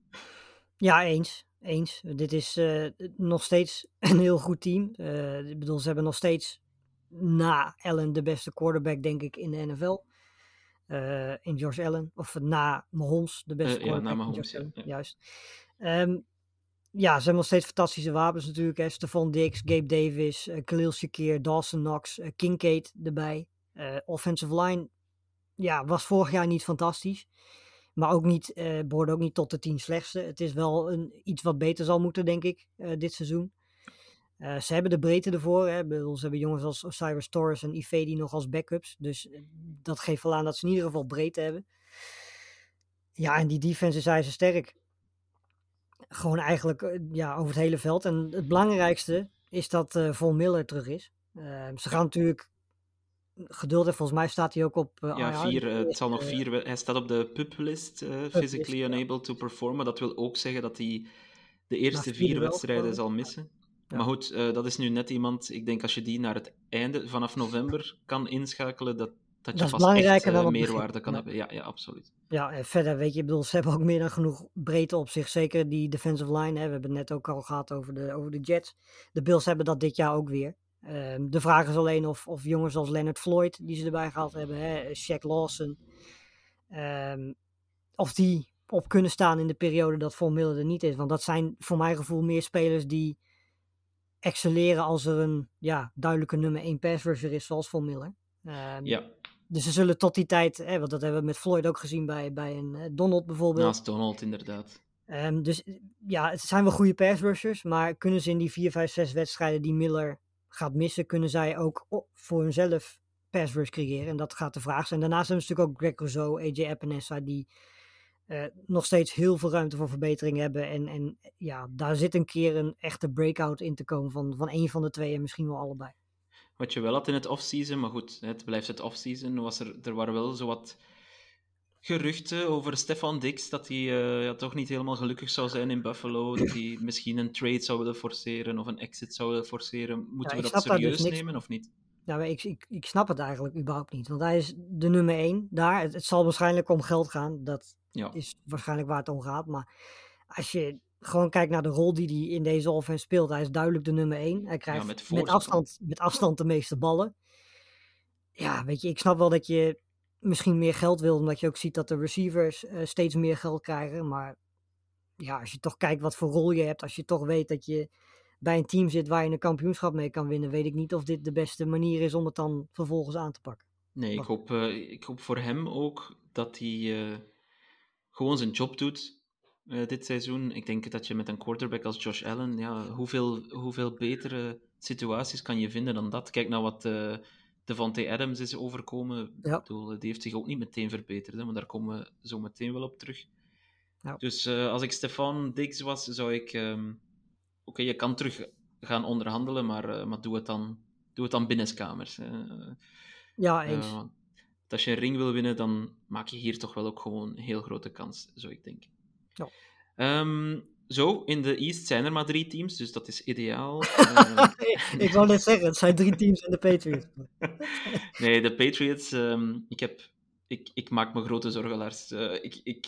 Ja, eens. Eens. Dit is eh, nog steeds een heel goed team. Eh, ik bedoel, ze hebben nog steeds na Allen de beste quarterback, denk ik, in de NFL. Eh, in Josh Allen. Of na Mahomes de beste Eh, ja, na Mahomes, ja. Juist. Ehm, ja, ze hebben nog steeds fantastische wapens natuurlijk. Hè. Stephon Diggs, Gabe Davis, eh, Khalil Shakir, Dawson Knox, Kincaid erbij. Offensive line ja, was vorig jaar niet fantastisch. Maar ook niet, eh behoorde ook niet tot de tien slechtste. Het is wel een, iets wat beter zal moeten, denk ik, dit seizoen. Eh, ze hebben de breedte ervoor. Hè. Ze hebben jongens als Osiris Torres en Ifedi nog als backups. Dus eh, dat geeft wel aan dat ze in ieder geval breedte hebben. Ja, en die defense is ijzersterk. Gewoon eigenlijk eh, ja, over het hele veld. En het belangrijkste is dat Von Miller terug is. Eh, ze gaan natuurlijk geduld hebben. Volgens mij staat hij ook op Ja, vier, het zal nog vier. Hij staat op de PUP-list, physically ja. unable to perform. Maar dat wil ook zeggen dat hij de eerste vier wedstrijden zal missen. Ja. Maar goed, eh, dat is nu net iemand. Ik denk als je die naar het einde vanaf november kan inschakelen, dat, dat je Dat pas echt eh, meerwaarde kan Ja. hebben. Ja, ja, absoluut. Ja, en verder weet je, ik bedoel, ze hebben ook meer dan genoeg breedte op zich. Zeker die defensive line. Hè. We hebben het net ook al gehad over de, over de Jets. De Bills hebben dat dit jaar ook weer. Ehm, de vraag is alleen of, of jongens als Leonard Floyd, die ze erbij gehaald hebben, hè, Shaq Lawson, ehm, of die op kunnen staan in de periode dat Von Miller er niet is. Want dat zijn voor mijn gevoel meer spelers die excelleren als er een ja, duidelijke nummer 1 pass rusher is, zoals Von Miller. Ehm, Ja, dus ze zullen tot die tijd, hè, want dat hebben we met Floyd ook gezien bij, bij een eh, Donald bijvoorbeeld. naast Donald inderdaad. Ehm, dus ja, het zijn wel goede pass rushers, maar kunnen ze in die 4, 5, 6 wedstrijden die Miller gaat missen, kunnen zij ook voor hunzelf pass rush creëren? En dat gaat de vraag zijn. Daarnaast hebben we natuurlijk ook Greg Rousseau, AJ Epinesa, die nog steeds heel veel ruimte voor verbetering hebben. En, en ja, daar zit een keer een echte breakout in te komen van, van een van de twee en misschien wel allebei. Wat je wel had in het offseason, maar goed, het blijft het offseason, was er, er waren wel zo wat geruchten over Stefan Dix, dat hij eh, ja, toch niet helemaal gelukkig zou zijn in Buffalo, dat hij misschien een trade zou willen forceren of een exit zou willen forceren. Moeten Ja, we dat dus serieus nemen of niet? Maar ik, ik, ik snap het eigenlijk überhaupt niet. Want hij is de nummer één daar. Het, het zal waarschijnlijk om geld gaan. Dat Ja, is waarschijnlijk waar het om gaat. Maar als je gewoon kijkt naar de rol die hij in deze offense speelt. Hij is duidelijk de nummer één. Hij krijgt met afstand, met afstand de meeste ballen. Ja, weet je, ik snap wel dat je misschien meer geld wil. Omdat je ook ziet dat de receivers eh, steeds meer geld krijgen. Maar ja, als je toch kijkt wat voor rol je hebt. Als je toch weet dat je bij een team zit waar je een kampioenschap mee kan winnen, weet ik niet of dit de beste manier is om het dan vervolgens aan te pakken. Nee, ik hoop, eh, ik hoop voor hem ook dat hij eh, gewoon zijn job doet eh, dit seizoen. Ik denk dat je met een quarterback als Josh Allen, ja, hoeveel, hoeveel betere situaties kan je vinden dan dat? Kijk naar wat eh Devante Adams is overkomen. Ja. Ik bedoel, die heeft zich ook niet meteen verbeterd, hè, maar daar komen we zo meteen wel op terug. Ja. Dus eh, als ik Stefan Diggs was, zou ik... ehm, Oké, je kan terug gaan onderhandelen, maar, maar doe, het dan, doe het dan binnenskamers. hè. Ja, eens. Als je een ring wil winnen, dan maak je hier toch wel ook gewoon een heel grote kans, zou ik denken. Ja. Ehm, zo, in de East zijn er maar drie teams, dus dat is ideaal. Eh, ik wou net zeggen, het zijn drie teams in de Patriots. nee, de Patriots, ehm, ik, heb, ik, ik maak me grote zorgen, Lars. Eh, ik, ik,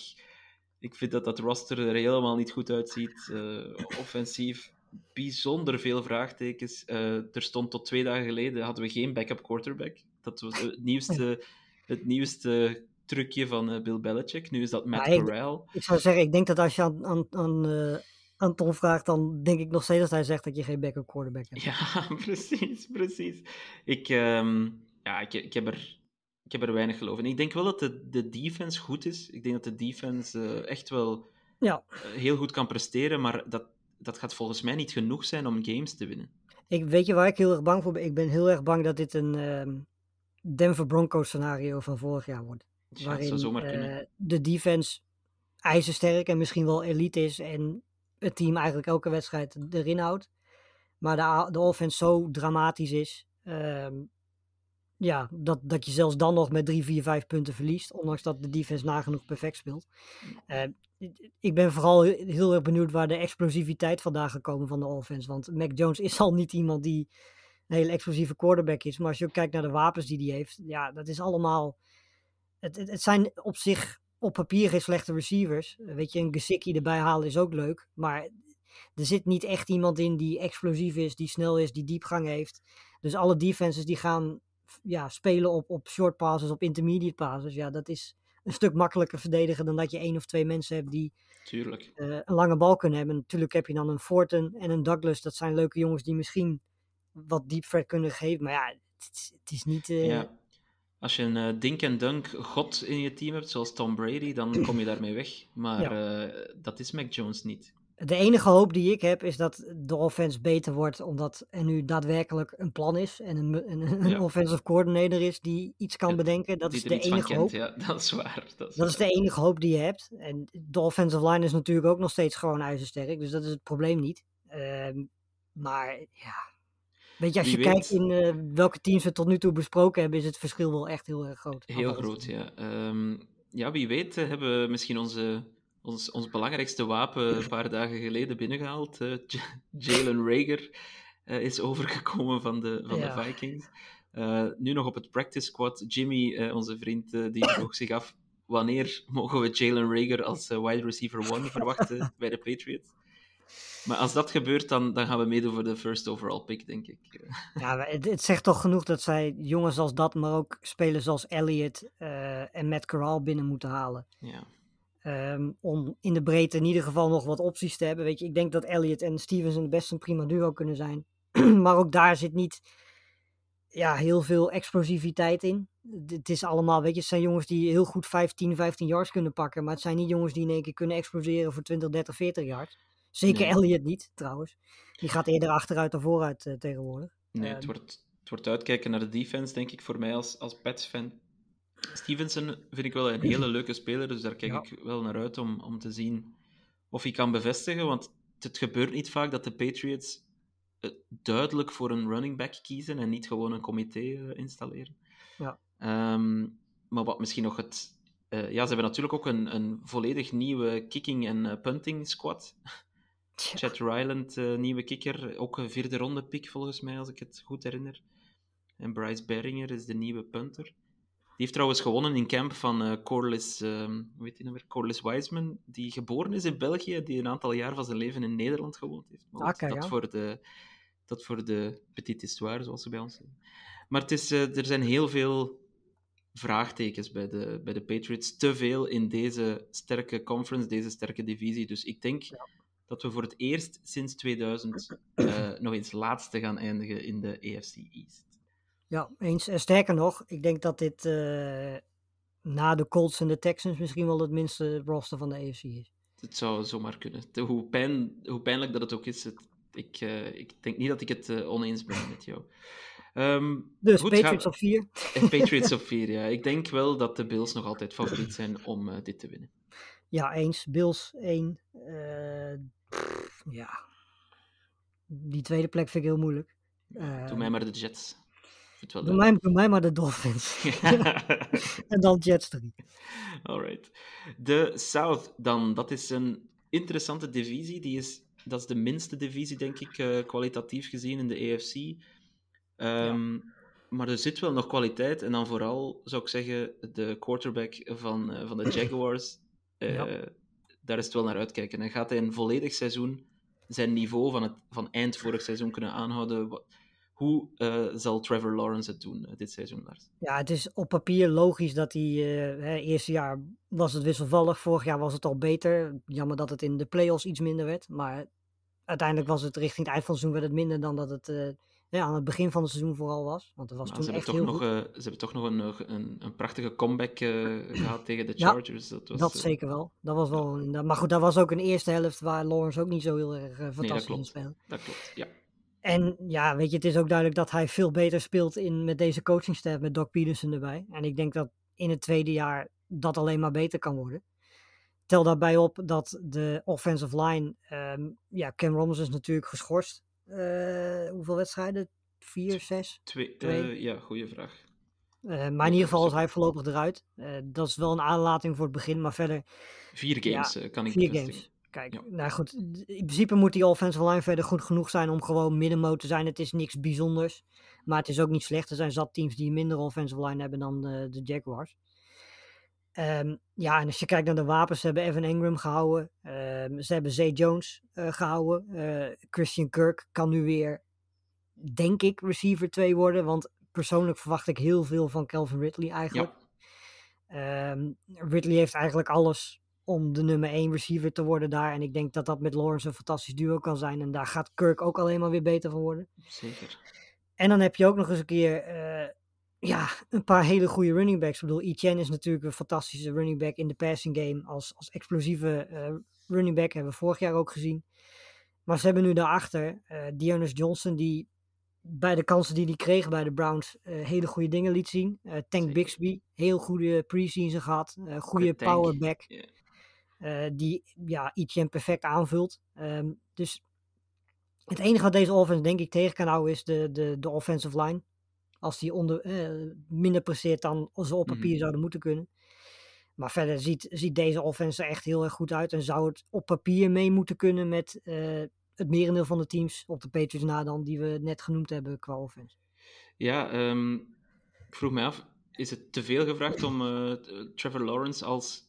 ik vind dat dat roster er helemaal niet goed uitziet. Eh, offensief, bijzonder veel vraagtekens. Eh, er stond tot twee dagen geleden, hadden we geen backup quarterback. Dat was het nieuwste, het nieuwste trucje van eh, Bill Belichick. Nu is dat Matt Ja, ik- Corral. Ik zou zeggen, ik denk dat als je aan, aan, aan Anton vraagt, dan denk ik nog steeds dat hij zegt dat je geen backup quarterback hebt. Ja, precies, precies. Ik, ehm, ja, ik, ik, heb er, ik heb er weinig geloof in. Ik denk wel dat de, de defense goed is. Ik denk dat de defense eh, echt wel Ja. heel goed kan presteren, maar dat, dat gaat volgens mij niet genoeg zijn om games te winnen. Ik, weet je waar ik heel erg bang voor ben? Ik ben heel erg bang dat dit een ehm, Denver Broncos scenario van vorig jaar wordt. Ja, waarin eh, de defense ijzersterk en misschien wel elite is en het team eigenlijk elke wedstrijd erin houdt. Maar de, de offense zo dramatisch is, ehm, ja, dat, dat je zelfs dan nog met 3, 4, 5 punten verliest, ondanks dat de defense nagenoeg perfect speelt. Eh, ik- ben vooral he- heel erg benieuwd waar de explosiviteit vandaan gekomen van de offense. Want Mac Jones is al niet iemand die een hele explosieve quarterback is. Maar als je ook kijkt naar de wapens die hij heeft, ja, dat is allemaal. Het, het, het zijn op zich op papier geen slechte receivers. Weet je, een Gesicki erbij halen is ook leuk. Maar er zit niet echt iemand in die explosief is, die snel is, die diepgang heeft. Dus alle defenses die gaan ja, spelen op, op short passes, op intermediate passes. Ja, dat is een stuk makkelijker verdedigen dan dat je één of twee mensen hebt die eh, een lange bal kunnen hebben. Natuurlijk heb je dan een Forten en een Douglas. Dat zijn leuke jongens die misschien wat deep threat kunnen geven. Maar ja, het, is- het is niet... eh, Ja. Als je een eh, dink en dunk god in je team hebt, zoals Tom Brady, dan kom je daarmee weg. Maar eh, dat is Mac Jones niet. De enige hoop die ik heb is dat de offense beter wordt. Omdat er nu daadwerkelijk een plan is. En een, een, een Ja. offensive coordinator is die iets kan bedenken. Dat die is de enige kent, hoop. ja. Dat is waar. Dat is, Dat is de enige hoop die je hebt. En de offensive line is natuurlijk ook nog steeds gewoon ijzersterk. Dus dat is het probleem niet. Ehm, maar ja. Weet je, als Wie je kijkt in eh, welke teams we tot nu toe besproken hebben, is het verschil wel echt heel erg groot. Heel groot, ja. Ehm, ja, wie weet eh, hebben we misschien onze, ons, ons belangrijkste wapen een paar dagen geleden binnengehaald. Eh, J- Jalen Rager is overgekomen van de, van Ja. de Vikings. Nu nog op het practice squad. Jimmy, onze vriend, die vroeg zich af wanneer mogen we Jalen Rager als wide receiver one verwachten bij de Patriots. Maar als dat gebeurt, dan, dan gaan we meedoen voor de first overall pick, denk ik. Ja, het, het zegt toch genoeg dat zij jongens als dat, maar ook spelers als Elliott eh, en Matt Corral binnen moeten halen. ja. Ehm, om in de breedte in ieder geval nog wat opties te hebben. Weet je, ik denk dat Elliott en Stevenson best een prima duo kunnen zijn. maar ook daar zit niet ja, heel veel explosiviteit in. Het is allemaal, weet je, het zijn jongens die heel goed 15, 15 yards kunnen pakken. Maar het zijn niet jongens die in één keer kunnen exploseren voor 20, 30, 40 yards. Zeker Nee. Elliott niet, trouwens. Die gaat eerder achteruit dan vooruit eh, tegenwoordig. Nee, Ehm. het, wordt, het wordt uitkijken naar de defense, denk ik, voor mij als, als Pets-fan. Stevenson vind ik wel een hele leuke speler, dus daar kijk Ja. ik wel naar uit om, om te zien of hij kan bevestigen. Want het gebeurt niet vaak dat de Patriots eh, duidelijk voor een running back kiezen en niet gewoon een comité eh, installeren. Ja. Ehm, maar wat misschien nog het... ja, ze hebben natuurlijk ook een, een volledig nieuwe kicking en punting squad. Tja, Chad Ryland, eh, nieuwe kicker. Ook een vierde ronde pick volgens mij, als ik het goed herinner. En Bryce Berringer is de nieuwe punter. Die heeft trouwens gewonnen in camp van eh Corliss, ehm, hoe heet die nou weer? Corliss Wiseman, die geboren is in België, die een aantal jaar van zijn leven in Nederland gewoond heeft. Maar Ah, dat, voor de, dat voor de petite histoire, zoals ze bij ons zeggen. Maar het is, eh, er zijn heel veel vraagtekens bij de, bij de Patriots. Te veel in deze sterke conference, deze sterke divisie. Dus ik denk dat we voor het eerst sinds 2000 uh, nog eens laatste gaan eindigen in de AFC East. Ja, eens. En sterker nog, ik denk dat dit uh, na de Colts en de Texans misschien wel het minste roster van de AFC is. Het zou zomaar kunnen. Hoe, pijn, hoe pijnlijk dat het ook is, het, ik, uh, ik denk niet dat ik het oneens ben met jou. Um, dus goed, Patriots op 4. Patriots op 4, ja. Ik denk wel dat de Bills nog altijd favoriet zijn om dit te winnen. Ja, eens. Bills 1. Uh, ja. Die tweede plek vind ik heel moeilijk. doe mij maar de Jets. Doe mij, doe mij maar de Dolphins. en dan Jets 3. Alright. De South dan, dat is een interessante divisie. Die is, dat is de minste divisie, denk ik, uh, kwalitatief gezien in de AFC. Um, ja. Maar er zit wel nog kwaliteit. En dan vooral, zou ik zeggen, de quarterback van, uh, van de Jaguars. Uh, ja. Daar is het wel naar uitkijken. En gaat hij een volledig seizoen zijn niveau van, het, van eind vorig seizoen kunnen aanhouden? Hoe uh, zal Trevor Lawrence het doen dit seizoen, Lars? Ja, het is op papier logisch dat hij... Uh, eerste jaar was het wisselvallig, vorig jaar was het al beter. Jammer dat het in de playoffs iets minder werd. Maar uiteindelijk was het richting het eind van het seizoen werd het minder dan dat het ja, aan het begin van het seizoen vooral was. Want het was nou, toen ze, echt hebben heel toch nog, uh, ze hebben toch nog een, een, een prachtige comeback uh, gehad tegen de Chargers. Ja, dat, was, dat zeker wel. Dat was wel ja. Maar goed, dat was ook een eerste helft waar Lawrence ook niet zo heel erg fantastisch nee, in speelde. Dat klopt, ja. En ja, weet je, het is ook duidelijk dat hij veel beter speelt in, met deze coachingstaf, met Doc Peterson erbij. En ik denk dat in het tweede jaar dat alleen maar beter kan worden. Tel daarbij op dat de offensive line, um, ja, Cam Robinson is natuurlijk geschorst. Uh, hoeveel wedstrijden? Vier, zes? Twee, uh, ja, goede vraag. Uh, maar in ieder geval is hij voorlopig eruit. dat is wel een aanlating voor het begin, maar verder... Vier games ja, kan ik Vier games. Kijk, ja. nou goed, in principe moet die offensive line verder goed genoeg zijn om gewoon middenmoot te zijn. Het is niks bijzonders, maar het is ook niet slecht. Er zijn zat teams die minder offensive line hebben dan de, de Jaguars. Um, ja, en als je kijkt naar de wapens, ze hebben Evan Ingram gehouden. Um, ze hebben Zay Jones uh, gehouden. Uh, Christian Kirk kan nu weer, denk ik, receiver 2 worden. Want persoonlijk verwacht ik heel veel van Calvin Ridley eigenlijk. Ja. Um, Ridley heeft eigenlijk alles om de nummer 1 receiver te worden daar. En ik denk dat dat met Lawrence een fantastisch duo kan zijn. En daar gaat Kirk ook alleen maar weer beter van worden. Zeker. En dan heb je ook nog eens een keer uh, ja, een paar hele goede running backs. Ik bedoel, Etienne is natuurlijk een fantastische running back in de passing game. Als, als explosieve uh, running back hebben we vorig jaar ook gezien. Maar ze hebben nu daarachter uh, Dearness Johnson, die bij de kansen die hij kreeg bij de Browns uh, hele goede dingen liet zien. Uh, Tank. Bixby, heel goede preseason gehad. Uh, goede powerback. Yeah. die ja, Etienne perfect aanvult. Um, dus het enige wat deze offense denk ik tegen kan houden is de, de, de offensive line. Als die onder, eh, minder presteert dan ze op papier mm. zouden moeten kunnen. Maar verder ziet, ziet deze offense er echt heel erg goed uit. En zou het op papier mee moeten kunnen met uh, het merendeel van de teams op de Patriots na dan die we net genoemd hebben qua offense. Ja, um, ik vroeg me af, is het te veel gevraagd om uh, Trevor Lawrence als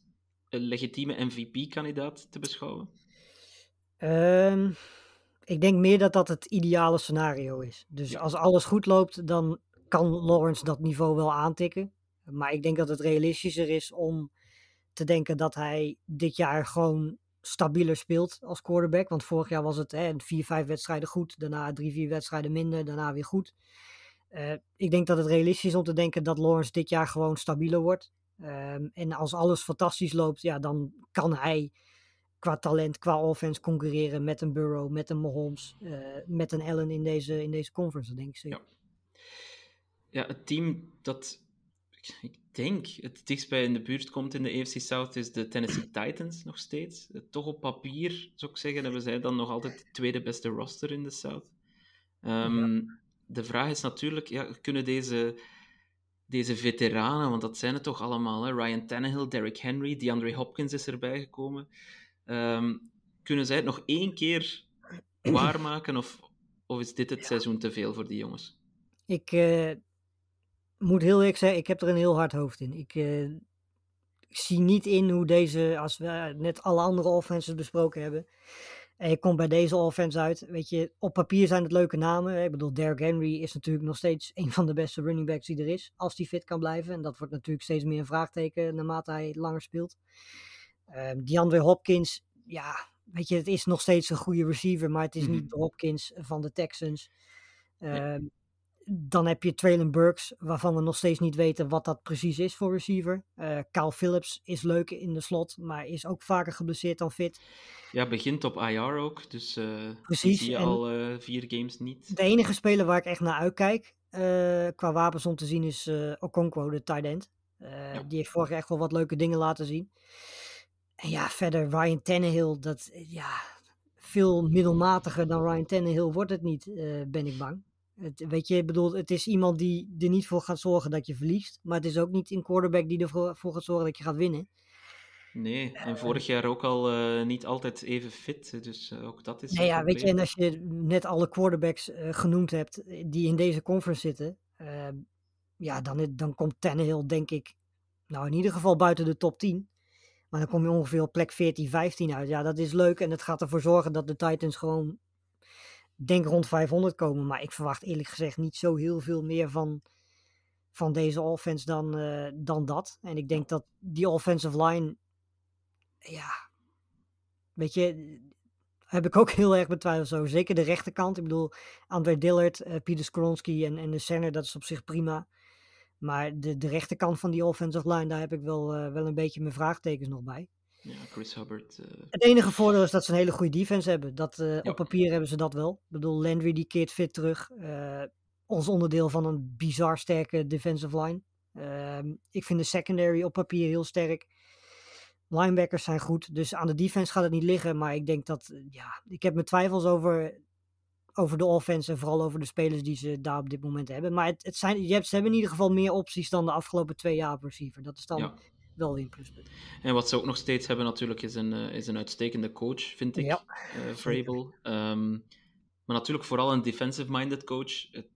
een legitieme MVP-kandidaat te beschouwen? Um, ik denk meer dat dat het ideale scenario is. Dus ja. als alles goed loopt, dan kan Lawrence dat niveau wel aantikken. Maar ik denk dat het realistischer is om te denken dat hij dit jaar gewoon stabieler speelt als quarterback. Want vorig jaar was het hè, vier, vijf wedstrijden goed, daarna drie, vier wedstrijden minder, daarna weer goed. Uh, ik denk dat het realistisch is om te denken dat Lawrence dit jaar gewoon stabieler wordt. Um, en als alles fantastisch loopt, ja, dan kan hij qua talent, qua offense concurreren met een Burrow, met een Mahomes, uh, met een Allen in deze, in deze conference, denk ik zeker. Ja. Ja, het team dat ik denk het dichtstbij in de buurt komt in de AFC South is de Tennessee Titans nog steeds. Toch op papier, zou ik zeggen, hebben zij dan nog altijd de tweede beste roster in de South. Um, ja. De vraag is natuurlijk, ja, kunnen deze, deze veteranen, want dat zijn het toch allemaal, hè? Ryan Tannehill, Derrick Henry, DeAndre Hopkins is erbij gekomen. Um, kunnen zij het nog één keer waarmaken of, of is dit het ja. seizoen te veel voor die jongens? Ik uh, moet heel eerlijk zeggen, ik heb er een heel hard hoofd in. Ik, uh, ik zie niet in hoe deze, als we net alle andere offenses besproken hebben, en je komt bij deze offense uit, weet je, op papier zijn het leuke namen. Ik bedoel, Derrick Henry is natuurlijk nog steeds een van de beste running backs die er is, als die fit kan blijven. En dat wordt natuurlijk steeds meer een vraagteken naarmate hij langer speelt. Uh, DeAndre Hopkins, ja, weet je, het is nog steeds een goede receiver, maar het is Mhm. niet de Hopkins van de Texans. Nee. Dan heb je Traylon Burks, waarvan we nog steeds niet weten wat dat precies is voor receiver. Eh Kyle Phillips is leuk in de slot, maar is ook vaker geblesseerd dan fit. Ja, begint op IR ook, dus Precies, zie je en- al eh, vier games niet. De enige speler waar ik echt naar uitkijk qua wapens om te zien is Okonkwo, de tight end. Ja. Die heeft vorig jaar echt wel wat leuke dingen laten zien. En ja, verder Ryan Tannehill, dat ja, veel middelmatiger dan Ryan Tannehill wordt het niet, ben ik bang. Het, weet je, bedoel, het is iemand die er niet voor gaat zorgen dat je verliest. Maar het is ook niet een quarterback die ervoor voor gaat zorgen dat je gaat winnen. Nee, en vorig jaar ook al eh, niet altijd even fit, dus eh, ook dat is Nee, een ja, weet je, en als je net alle quarterbacks eh, genoemd hebt eh, die in deze conference zitten, ehm, ja, dan, dan komt Tannehill denk ik, nou in ieder geval buiten de top 10. Maar dan kom je ongeveer op plek 14, 15 uit. Ja, dat is leuk en het gaat ervoor zorgen dat de Titans gewoon, denk rond 500 komen. Maar ik verwacht eerlijk gezegd niet zo heel veel meer van, van deze offense dan, eh, dan dat. En ik denk dat die offensive line, ja, weet je, heb ik ook heel erg betwijfeld over. Zeker de rechterkant. Ik bedoel, André Dillard, eh, Pieter Skronsky en, en de center, dat is op zich prima. Maar de, de rechterkant van die offensive line, daar heb ik wel, eh, wel een beetje mijn vraagtekens nog bij. Ja, Chris Hubbard. eh, Het enige voordeel is dat ze een hele goede defense hebben. Dat, eh, Ja. Op papier hebben ze dat wel. Ik bedoel, Landry die keert fit terug. eh, ons onderdeel van een bizar sterke defensive line. Ehm, ik vind de secondary op papier heel sterk. Linebackers zijn goed. Dus aan de defense gaat het niet liggen. Maar ik denk dat, ja, ik heb mijn twijfels over, over de offense. En vooral over de spelers die ze daar op dit moment hebben. Maar het, het zijn, je hebt, ze hebben in ieder geval meer opties dan de afgelopen twee jaar op receiver. Dat is dan ja. Wel weer een pluspunt. En wat ze ook nog steeds hebben natuurlijk is een, eh, is een uitstekende coach, vind ik, Ja, eh, Vrabel. Ehm, maar natuurlijk vooral een defensive-minded coach. Het,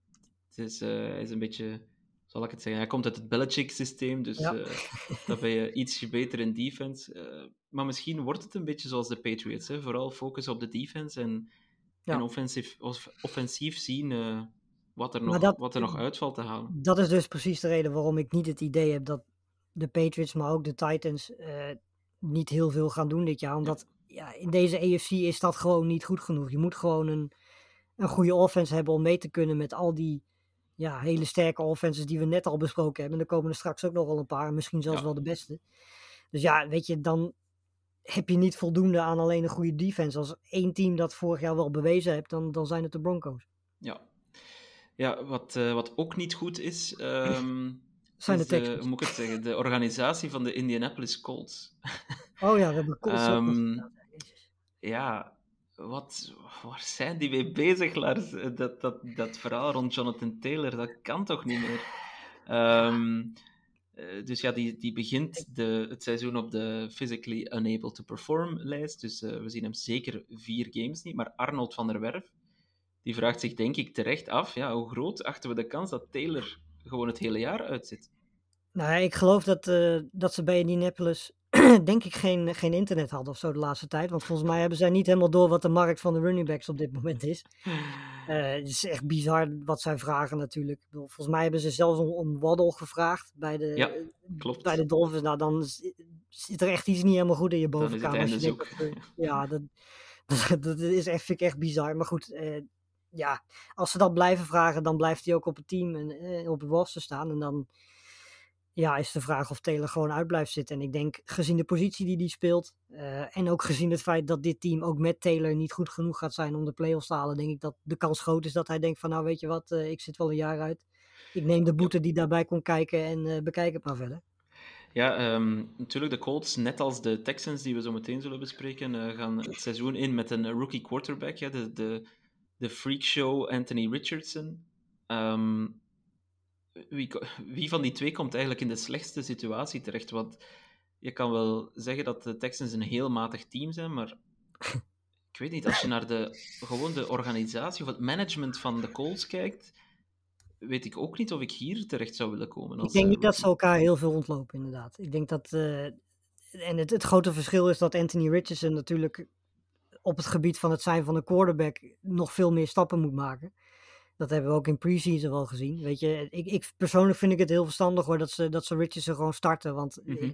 is, eh, is een beetje, zal ik het zeggen, hij komt uit het Belichick-systeem, dus Ja. dan ben je iets beter in defense. Maar misschien wordt het een beetje zoals de Patriots, hè? vooral focus op de defense en, Ja. en offensief, off- offensief zien wat, er nog, dat- wat er nog uitvalt te halen. dat is dus precies de reden waarom ik niet het idee heb dat de Patriots, maar ook de Titans, eh, niet heel veel gaan doen dit jaar. Omdat ja. in deze AFC is dat gewoon niet goed genoeg. Je moet gewoon een, een goede offense hebben om mee te kunnen met al die ja, hele sterke offenses die we net al besproken hebben. En er komen er straks ook nog wel een paar, misschien zelfs Ja. wel de beste. Dus ja, weet je, dan heb je niet voldoende aan alleen een goede defense. Als één team dat vorig jaar wel bewezen hebt, dan, dan zijn het de Broncos. Ja, ja wat, eh, wat ook niet goed is, ehm, Zijn de is de- hoe moet ik het zeggen, de organisatie van de Indianapolis Colts. Oh ja, we hebben Colts. Jezus. Ja, wat, waar zijn die mee bezig, Lars? Eh, Dat, dat, dat verhaal rond Jonathan Taylor, dat kan toch niet meer? Ehm, eh, dus ja, die, die begint de, het seizoen op de physically unable to perform lijst. Dus eh, we zien hem zeker vier games niet. Maar Arnold van der Werf, die vraagt zich denk ik terecht af, ja, hoe groot achten we de kans dat Taylor gewoon het hele jaar uitzit? Nou ik geloof dat, eh, dat ze bij Indianapolis denk ik geen, geen internet hadden of zo de laatste tijd. Want volgens mij hebben zij niet helemaal door wat de markt van de running backs op dit moment is. Eh, het is echt bizar wat zij vragen natuurlijk. Bedoel, volgens mij hebben ze zelfs om, om Waddle gevraagd bij de, Ja, klopt. bij de Dolphins. Nou, dan zit er echt iets niet helemaal goed in je bovenkamer. dat, eh, ja, dat, dat, dat is echt, vind ik echt bizar. Maar goed, eh, ja, als ze dat blijven vragen, dan blijft hij ook op het team en eh, op het roster staan. En dan ja, is de vraag of Taylor gewoon uit blijft zitten. En ik denk, gezien de positie die hij speelt, eh, en ook gezien het feit dat dit team ook met Taylor niet goed genoeg gaat zijn om de play-offs te halen, denk ik dat de kans groot is dat hij denkt van, nou weet je wat, eh, ik zit wel een jaar uit. Ik neem de boete die daarbij kon kijken en bekijk het maar verder. Ja, ehm, natuurlijk de Colts, net als de Texans die we zo meteen zullen bespreken, gaan het seizoen in met een rookie quarterback, ja, de, de, de freakshow Anthony Richardson. Ehm, wie, wie van die twee komt eigenlijk in de slechtste situatie terecht? Want je kan wel zeggen dat de Texans een heel matig team zijn, maar ik weet niet, als je naar de, gewoon de organisatie of het management van de Colts kijkt, weet ik ook niet of ik hier terecht zou willen komen. Ik denk eh, niet dat ze elkaar heel veel ontlopen, inderdaad. Ik denk dat. eh, en het, het grote verschil is dat Anthony Richardson natuurlijk op het gebied van het zijn van een quarterback nog veel meer stappen moet maken. Dat hebben we ook in preseason wel gezien. Weet je, ik, ik persoonlijk vind ik het heel verstandig hoor dat ze, dat ze Richardson gewoon starten. Want Mhm.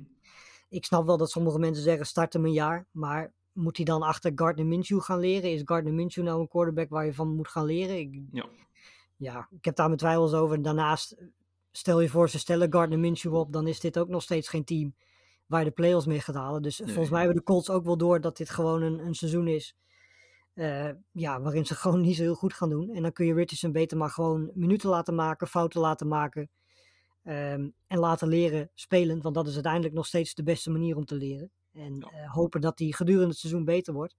ik snap wel dat sommige mensen zeggen start hem een jaar. Maar moet hij dan achter Gardner Minshew gaan leren? Is Gardner Minshew nou een quarterback waar je van moet gaan leren? Ik, Ja. ja, ik heb daar mijn twijfels over. Daarnaast, stel je voor, ze stellen Gardner Minshew op, dan is dit ook nog steeds geen team waar de playoffs mee gaat halen. Dus volgens mij hebben de Colts ook wel door dat dit gewoon een, een seizoen is. eh, ja, waarin ze gewoon niet zo heel goed gaan doen. En dan kun je Richardson beter maar gewoon minuten laten maken, fouten laten maken. ehm, en laten leren spelen. Want dat is uiteindelijk nog steeds de beste manier om te leren. En Ja. eh, hopen dat hij gedurende het seizoen beter wordt.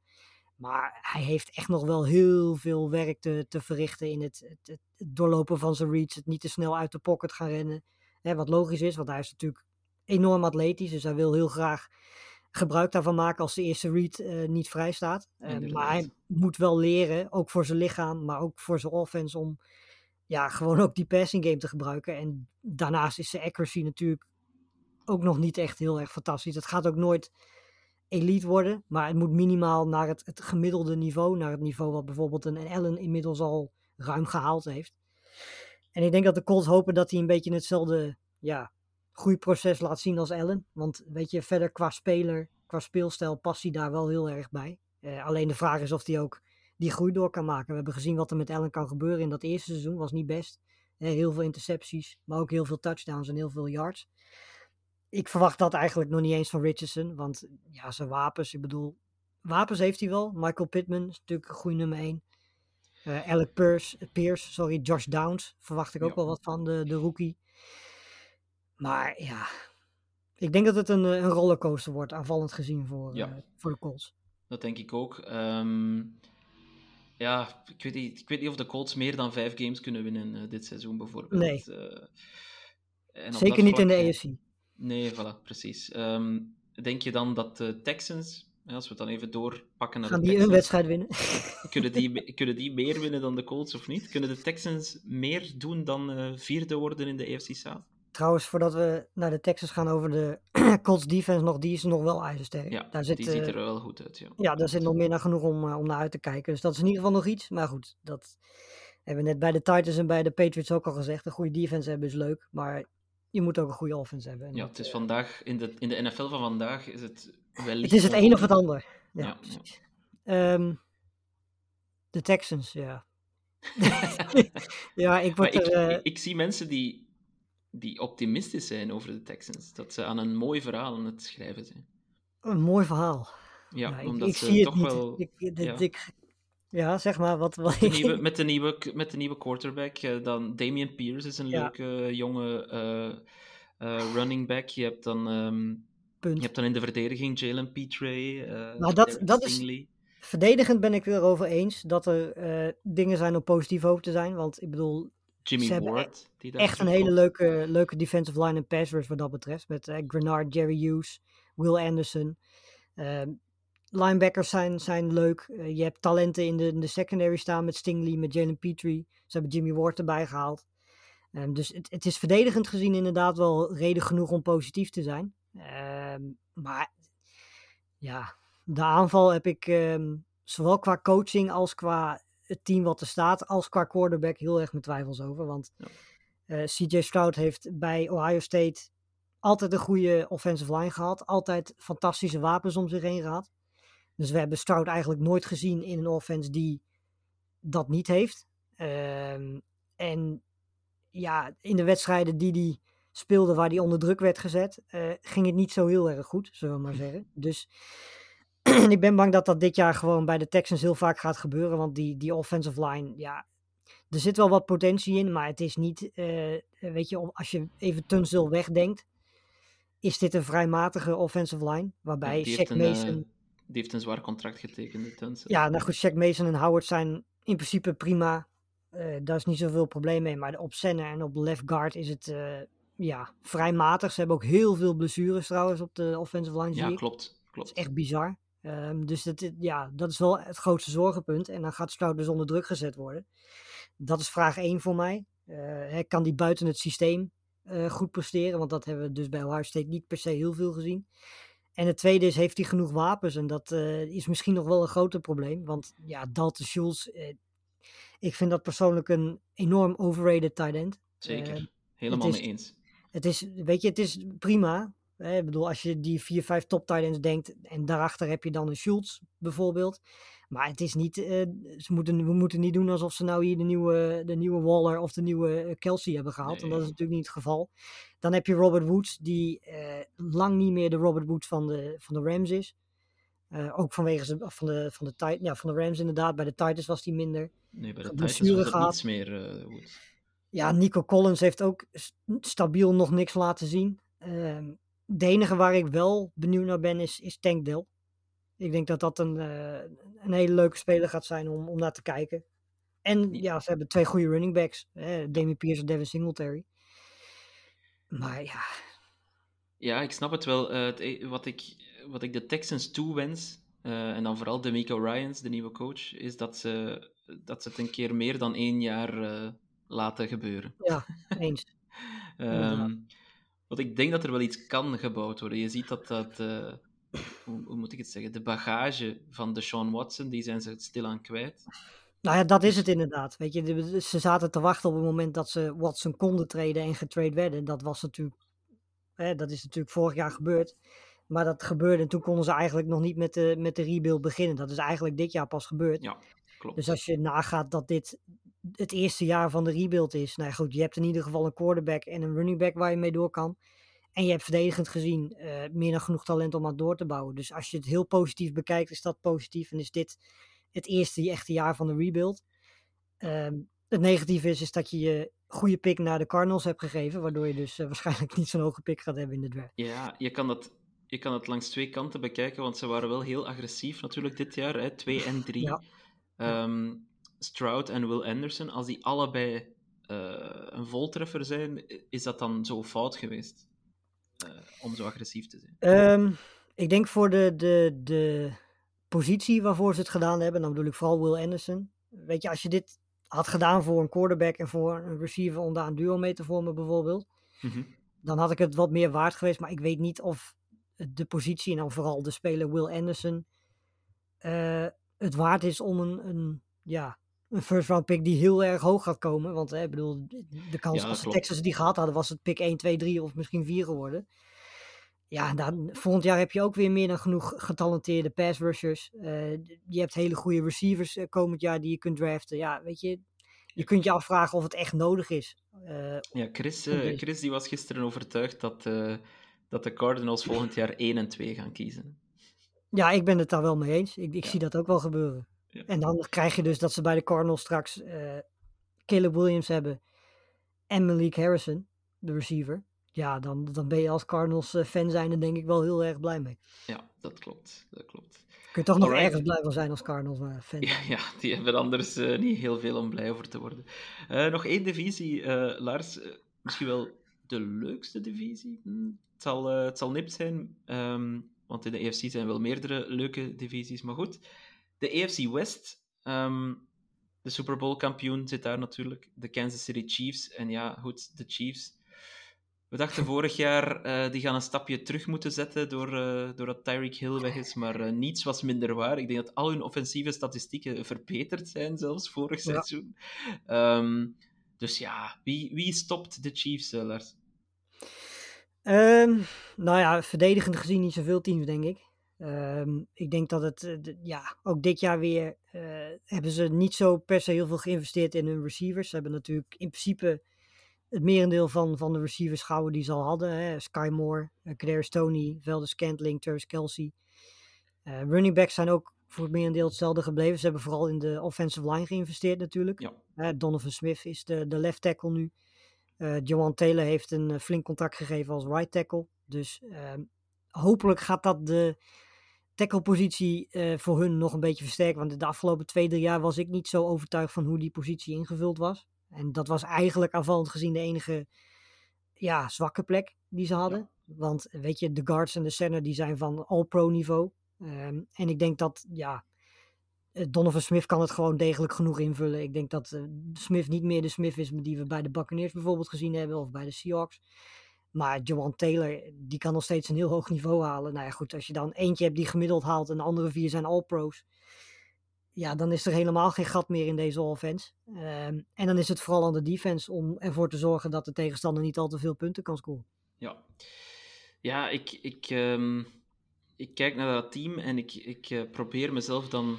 Maar hij heeft echt nog wel heel veel werk te, te verrichten in het, het, het doorlopen van zijn reads. Het niet te snel uit de pocket gaan rennen. Hè, wat logisch is, want hij is natuurlijk enorm atletisch. Dus hij wil heel graag gebruik daarvan maken als de eerste read eh, niet vrij staat. Eh, maar hij moet wel leren, ook voor zijn lichaam, maar ook voor zijn offense, om ja, gewoon ook die passing game te gebruiken. En daarnaast is zijn accuracy natuurlijk ook nog niet echt heel erg fantastisch. Het gaat ook nooit elite worden, maar het moet minimaal naar het, het gemiddelde niveau, naar het niveau wat bijvoorbeeld een Allen inmiddels al ruim gehaald heeft. En ik denk dat de Colts hopen dat hij een beetje hetzelfde ja, groeiproces laat zien als Allen. Want weet je, verder qua speler, qua speelstijl past hij daar wel heel erg bij. Eh, alleen de vraag is of hij ook die groei door kan maken. We hebben gezien wat er met Allen kan gebeuren in dat eerste seizoen, was niet best. Heel veel intercepties, maar ook heel veel touchdowns en heel veel yards. Ik verwacht dat eigenlijk nog niet eens van Richardson, want ja, zijn wapens, ik bedoel, wapens heeft hij wel. Michael Pittman is natuurlijk een goede nummer 1. Eh Alec Pierce, Pierce, sorry, Josh Downs verwacht ik ook Ja. wel wat van, de, de rookie. Maar ja, ik denk dat het een, eh, een rollercoaster wordt, aanvallend gezien voor, Ja. eh, voor de Colts. Dat denk ik ook. Ehm, ja, ik weet, niet, ik weet niet of de Colts meer dan vijf games kunnen winnen eh, dit seizoen, bijvoorbeeld. Nee. En Zeker niet in de AFC. Nee, voilà, precies. Ehm, denk je dan dat de Texans, als we het dan even doorpakken naar Gaan de die een wedstrijd winnen? kunnen die, kunnen die meer winnen dan de Colts of niet? Kunnen de Texans meer doen dan vierde worden in de AFC South? Trouwens, voordat we naar de Texans gaan over de Colts defense nog, die is nog wel ijzersterk. Ja, Daar zit, die ziet eh, er wel goed uit. Ja, Ja, daar zit nog meer naar genoeg om, eh, om naar uit te kijken. Dus dat is in ieder geval nog iets. Maar goed, dat hebben we net bij de Titans en bij de Patriots ook al gezegd. Een goede defense hebben is leuk, maar je moet ook een goede offense hebben. En ja het is eh, vandaag, in de, in de NFL van vandaag is het wellicht... het is het een of het ander. Ja, Ja, precies. Ehm, de Texans, ja. ja, ik word ik, ik, ik zie mensen die, die optimistisch zijn over de Texans. Dat ze aan een mooi verhaal aan het schrijven zijn. een mooi verhaal. Ja, omdat ik ze zie het toch niet. wel... Ik, ja. ik- ja, zeg maar, wat... wat De nieuwe, met, de nieuwe, met de nieuwe quarterback, eh, dan Damian Pierce is een Ja. leuke jonge eh, eh, running back. Je hebt dan, ehm, punt. je hebt dan in de verdediging Jalen Petre, eh Maar dat- dat is-. Verdedigend ben ik het erover eens dat er eh, dingen zijn om positief over te zijn. Want ik bedoel, Jimmy Ward. Die daar echt een hele leuke, leuke defensive line en pass rush wat dat betreft. Met eh, Grenard, Jerry Hughes, Will Anderson. Ehm, linebackers zijn, zijn leuk. Eh, je hebt talenten in de, in de secondary staan met Stingley, met Jalen Petrie. Ze hebben Jimmy Ward erbij gehaald. Ehm, dus het, het is verdedigend gezien inderdaad wel reden genoeg om positief te zijn. Ehm, maar ja, de aanval heb ik zowel qua coaching als qua het team wat er staat, als qua quarterback heel erg mijn twijfels over. Want Ja. eh, CJ Stroud heeft bij Ohio State altijd een goede offensive line gehad. Altijd fantastische wapens om zich heen gehad. Dus we hebben Stroud eigenlijk nooit gezien in een offense die dat niet heeft. Ehm, en ja, in de wedstrijden die hij speelde waar hij onder druk werd gezet, eh, ging het niet zo heel erg goed, zullen we maar zeggen. Dus ik ben bang dat dat dit jaar gewoon bij de Texans heel vaak gaat gebeuren. Want die, die offensive line, ja, er zit wel wat potentie in, maar het is niet, eh, weet je, als je even Tunsil wegdenkt, is dit een vrij matige offensive line. Waarbij Ja, Shaq een, Mason... eh, die heeft een zwaar contract getekend, de Tuns. Ja, nou goed, Shaq Mason en Howard zijn in principe prima. Eh, daar is niet zoveel probleem mee. Maar op center en op left guard is het eh, ja, vrij matig. Ze hebben ook heel veel blessures trouwens op de offensive line, zie Ja, ik. klopt. klopt. Dat is echt bizar. Ehm, dus dat, is- ja, dat is wel het grootste zorgenpunt. En dan gaat Stroud dus onder druk gezet worden. Dat is vraag 1 voor mij. Eh, kan die buiten het systeem eh, goed presteren? Want dat hebben we dus bij Ohio State niet per se heel veel gezien. En het tweede is, heeft hij genoeg wapens? En dat eh, is misschien nog wel een groter probleem. Want ja, Dalton Schultz, ik vind dat persoonlijk een enorm overrated tight end. Zeker. Eh, Helemaal mee eens. Het is, weet je, het is prima. Hè, ik bedoel, als je die vier, vijf top tight ends denkt en daarachter heb je dan een Schultz bijvoorbeeld. Maar het is niet, eh, ze moeten, we moeten niet doen alsof ze nou hier de nieuwe, de nieuwe Waller of de nieuwe eh, Kelsey hebben gehaald. Nee. En dat is natuurlijk niet het geval. Dan heb je Robert Woods, die eh, lang niet meer de Robert Woods van de, van de Rams is. Eh, ook vanwege zijn, van, de, van, de, Tit- ja, van de Rams inderdaad. Bij de Titans was hij minder. Nee, bij de Titans was niets meer. eh, Woods. Ja, Nico Collins heeft ook stabiel nog niks laten zien. Ehm, de enige waar ik wel benieuwd naar ben is, is Tank Dell. Ik denk dat dat een, eh, een hele leuke speler gaat zijn om, om naar te kijken. En ja, ze hebben twee goede running backs. Hè, Damien Pierce en Devin Singletary. Maar ja, Ja, ik snap het wel. Eh, het e- wat, ik, wat ik de Texans toewens, eh en dan vooral D'Amico Ryans, de nieuwe coach, is dat ze, dat ze het een keer meer dan één jaar laten gebeuren. ja eens. Inderdaad. Ehm want ik denk dat er wel iets kan gebouwd worden. Je ziet dat dat... eh, hoe, hoe moet ik het zeggen? De bagage van Deshaun Watson, die zijn ze stilaan kwijt. Nou ja, dat is het inderdaad. Weet je, de- ze zaten te wachten op het moment dat ze Watson konden traden en getrade werden. Dat was natuurlijk, hè, dat is natuurlijk vorig jaar gebeurd. Maar dat gebeurde en toen konden ze eigenlijk nog niet met de, met de rebuild beginnen. Dat is eigenlijk dit jaar pas gebeurd. Ja, klopt. Dus als je nagaat dat dit het eerste jaar van de rebuild is. Nou goed, je hebt in ieder geval een quarterback en een running back waar je mee door kan. En je hebt verdedigend gezien eh, meer dan genoeg talent om aan door te bouwen. Dus als je het heel positief bekijkt, is dat positief. En is dit het eerste echte jaar van de rebuild. Ehm, het negatieve is, is dat je je goede pick naar de Cardinals hebt gegeven. Waardoor je dus eh, waarschijnlijk niet zo'n hoge pick gaat hebben in de draft. Ja, je kan dat... Je kan het langs twee kanten bekijken, want ze waren wel heel agressief natuurlijk dit jaar, hè, 2 en 3. Ja. Ehm, Stroud en Will Anderson, als die allebei eh, een voltreffer zijn, is dat dan zo fout geweest? Eh, om zo agressief te zijn. Ehm, ik denk voor de, de, de positie waarvoor ze het gedaan hebben, dan bedoel ik vooral Will Anderson. Weet je, als je dit had gedaan voor een quarterback en voor een receiver om daar een duo mee te vormen bijvoorbeeld, Mhm. dan had ik het wat meer waard geweest. Maar ik weet niet of de positie en dan vooral de speler Will Anderson eh, het waard is om een, een, ja, een first round pick die heel erg hoog gaat komen. Want hè, ik bedoel, de kans Ja, als de. Texans die gehad hadden, was het pick 1, 2, 3 of misschien 4 geworden. Ja, dan, volgend jaar heb je ook weer meer dan genoeg getalenteerde pass rushers. Eh, je hebt hele goede receivers eh, komend jaar die je kunt draften. Ja, weet je, je kunt je afvragen of het echt nodig is. Eh, Ja, Chris, eh, Chris die was gisteren overtuigd dat, eh, dat de Cardinals volgend jaar 1 en 2 gaan kiezen. Ja, ik ben het daar wel mee eens. Ik, ik Ja. zie dat ook wel gebeuren. Ja. En dan krijg je dus dat ze bij de Cardinals straks eh Caleb Williams hebben en Malik Harrison, de receiver. Ja, dan, dan ben je als Cardinals eh, fan zijn er denk ik wel heel erg blij mee. Ja, dat klopt. Dat klopt. Kun je toch nog Alright. ergens blij van zijn als Cardinals eh, fan. Ja, ja, die hebben anders niet heel veel om blij over te worden. Nog één divisie, Lars. misschien wel de leukste divisie. Hm, het, zal, het zal nipt zijn, ehm, want in de EFC zijn wel meerdere leuke divisies. Maar goed, de EFC West, ehm, de Super Bowl kampioen zit daar natuurlijk. De Kansas City Chiefs. En ja, goed, de Chiefs. We dachten vorig jaar, eh die gaan een stapje terug moeten zetten door, eh doordat Tyreek Hill weg is, maar eh, niets was minder waar. Ik denk dat al hun offensieve statistieken verbeterd zijn, zelfs vorig Ja. seizoen. Ehm, dus ja, wie, wie stopt de Chiefs, Lars? Ehm, nou ja, verdedigend gezien niet zoveel teams, denk ik. Ehm, ik denk dat het, eh, ja, ook dit jaar weer eh, hebben ze niet zo per se heel veel geïnvesteerd in hun receivers. Ze hebben natuurlijk in principe het merendeel van, van de receivers gehouden die ze al hadden. Hè. Sky Moore, uh, Kadarius Tony, Veldes Scantling, Travis Kelsey. Eh, running backs zijn ook voor het merendeel hetzelfde gebleven. Ze hebben vooral in de offensive line geïnvesteerd natuurlijk. Ja. Donovan Smith is de, de left tackle nu. Eh Johan Taylor heeft een eh, flink contract gegeven als right tackle. Dus ehm, hopelijk gaat dat de tacklepositie eh voor hun nog een beetje versterken. Want de afgelopen twee, drie jaar was ik niet zo overtuigd van hoe die positie ingevuld was. En dat was eigenlijk aanvallend gezien de enige ja, zwakke plek die ze hadden. Want weet je, de guards en de center die zijn van all-pro niveau. Ehm, en ik denk dat, ja, eh, Donovan Smith kan het gewoon degelijk genoeg invullen. Ik denk dat eh, Smith niet meer de Smith is die we bij de Buccaneers bijvoorbeeld gezien hebben. Of bij de Seahawks. Maar Joan Taylor, die kan nog steeds een heel hoog niveau halen. Nou ja, goed, als je dan eentje hebt die gemiddeld haalt en de andere vier zijn all-pro's. Ja, dan is er helemaal geen gat meer in deze offense. Ehm, en dan is het vooral aan de defense om ervoor te zorgen dat de tegenstander niet al te veel punten kan scoren. Ja. Ja, ik, ik, ehm, ik kijk naar dat team en ik, ik eh, probeer mezelf dan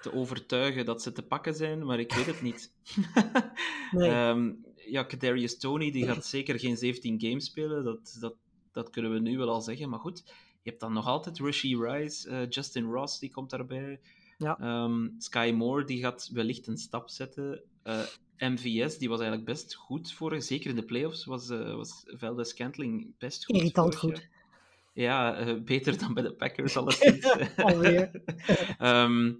te overtuigen dat ze te pakken zijn, maar ik weet het niet. Nee. Ehm, ja, Kadarius Tony die gaat zeker geen 17 games spelen, dat, dat, dat kunnen we nu wel al zeggen. Maar goed, je hebt dan nog altijd Rishi Rice, eh, Justin Ross, die komt daarbij. Ja. Ehm, Sky Moore, die gaat wellicht een stap zetten. Eh, MVS, die was eigenlijk best goed vorig, zeker in de playoffs, was, eh was Valdez Scantling best goed. Irritant goed. jaar. Ja, beter dan bij de Packers alleszins. Alweer. Ehm,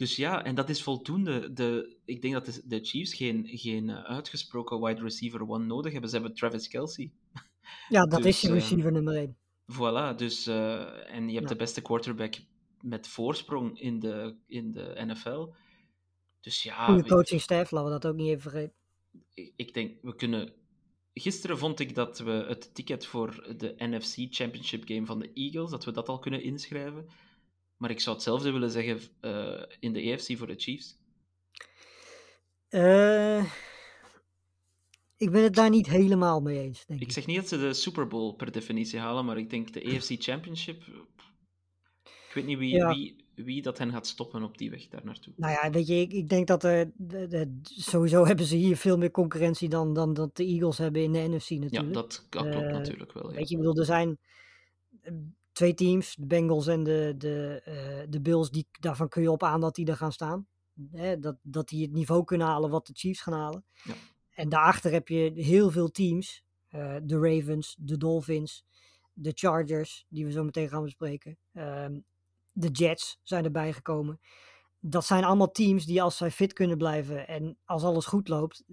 dus ja, en dat is voldoende. De, ik denk dat de, de Chiefs geen, geen eh, uitgesproken wide receiver one nodig hebben. Ze hebben Travis Kelsey. Ja, dat Dus, is je eh, receiver nummer 1. Voilà, dus, eh, en je hebt Ja. de beste quarterback met voorsprong in de, in de NFL. Dus ja, Goede coaching staff, laten we dat ook niet even vergeten. ik, ik denk, we kunnen... Gisteren vond ik dat we het ticket voor de NFC Championship game van de Eagles, dat we dat al kunnen inschrijven. Maar ik zou hetzelfde willen zeggen eh, in de AFC voor de Chiefs. Eh, ik ben het daar niet helemaal mee eens, denk ik. Ik zeg niet dat ze de Super Bowl per definitie halen, maar ik denk de AFC Championship. Ik weet niet wie, Ja. wie, wie dat hen gaat stoppen op die weg daar naartoe. Nou ja, weet je, ik, ik denk dat er, de, de- sowieso hebben ze hier veel meer concurrentie dan, dan dat de Eagles hebben in de NFC Ja, natuurlijk. dat, dat klopt Eh, natuurlijk wel. Ja. Weet je, ik bedoel, er zijn eh, twee teams, de Bengals en de, de, eh, de Bills, die, daarvan kun je op aan dat die er gaan staan. Hè, dat, dat die het niveau kunnen halen wat de Chiefs gaan halen. Ja. En daarachter heb je heel veel teams. eh, de Ravens, de Dolphins, de Chargers, die we zo meteen gaan bespreken. ehm, de Jets zijn erbij gekomen. Dat zijn allemaal teams die als zij fit kunnen blijven en als alles goed loopt,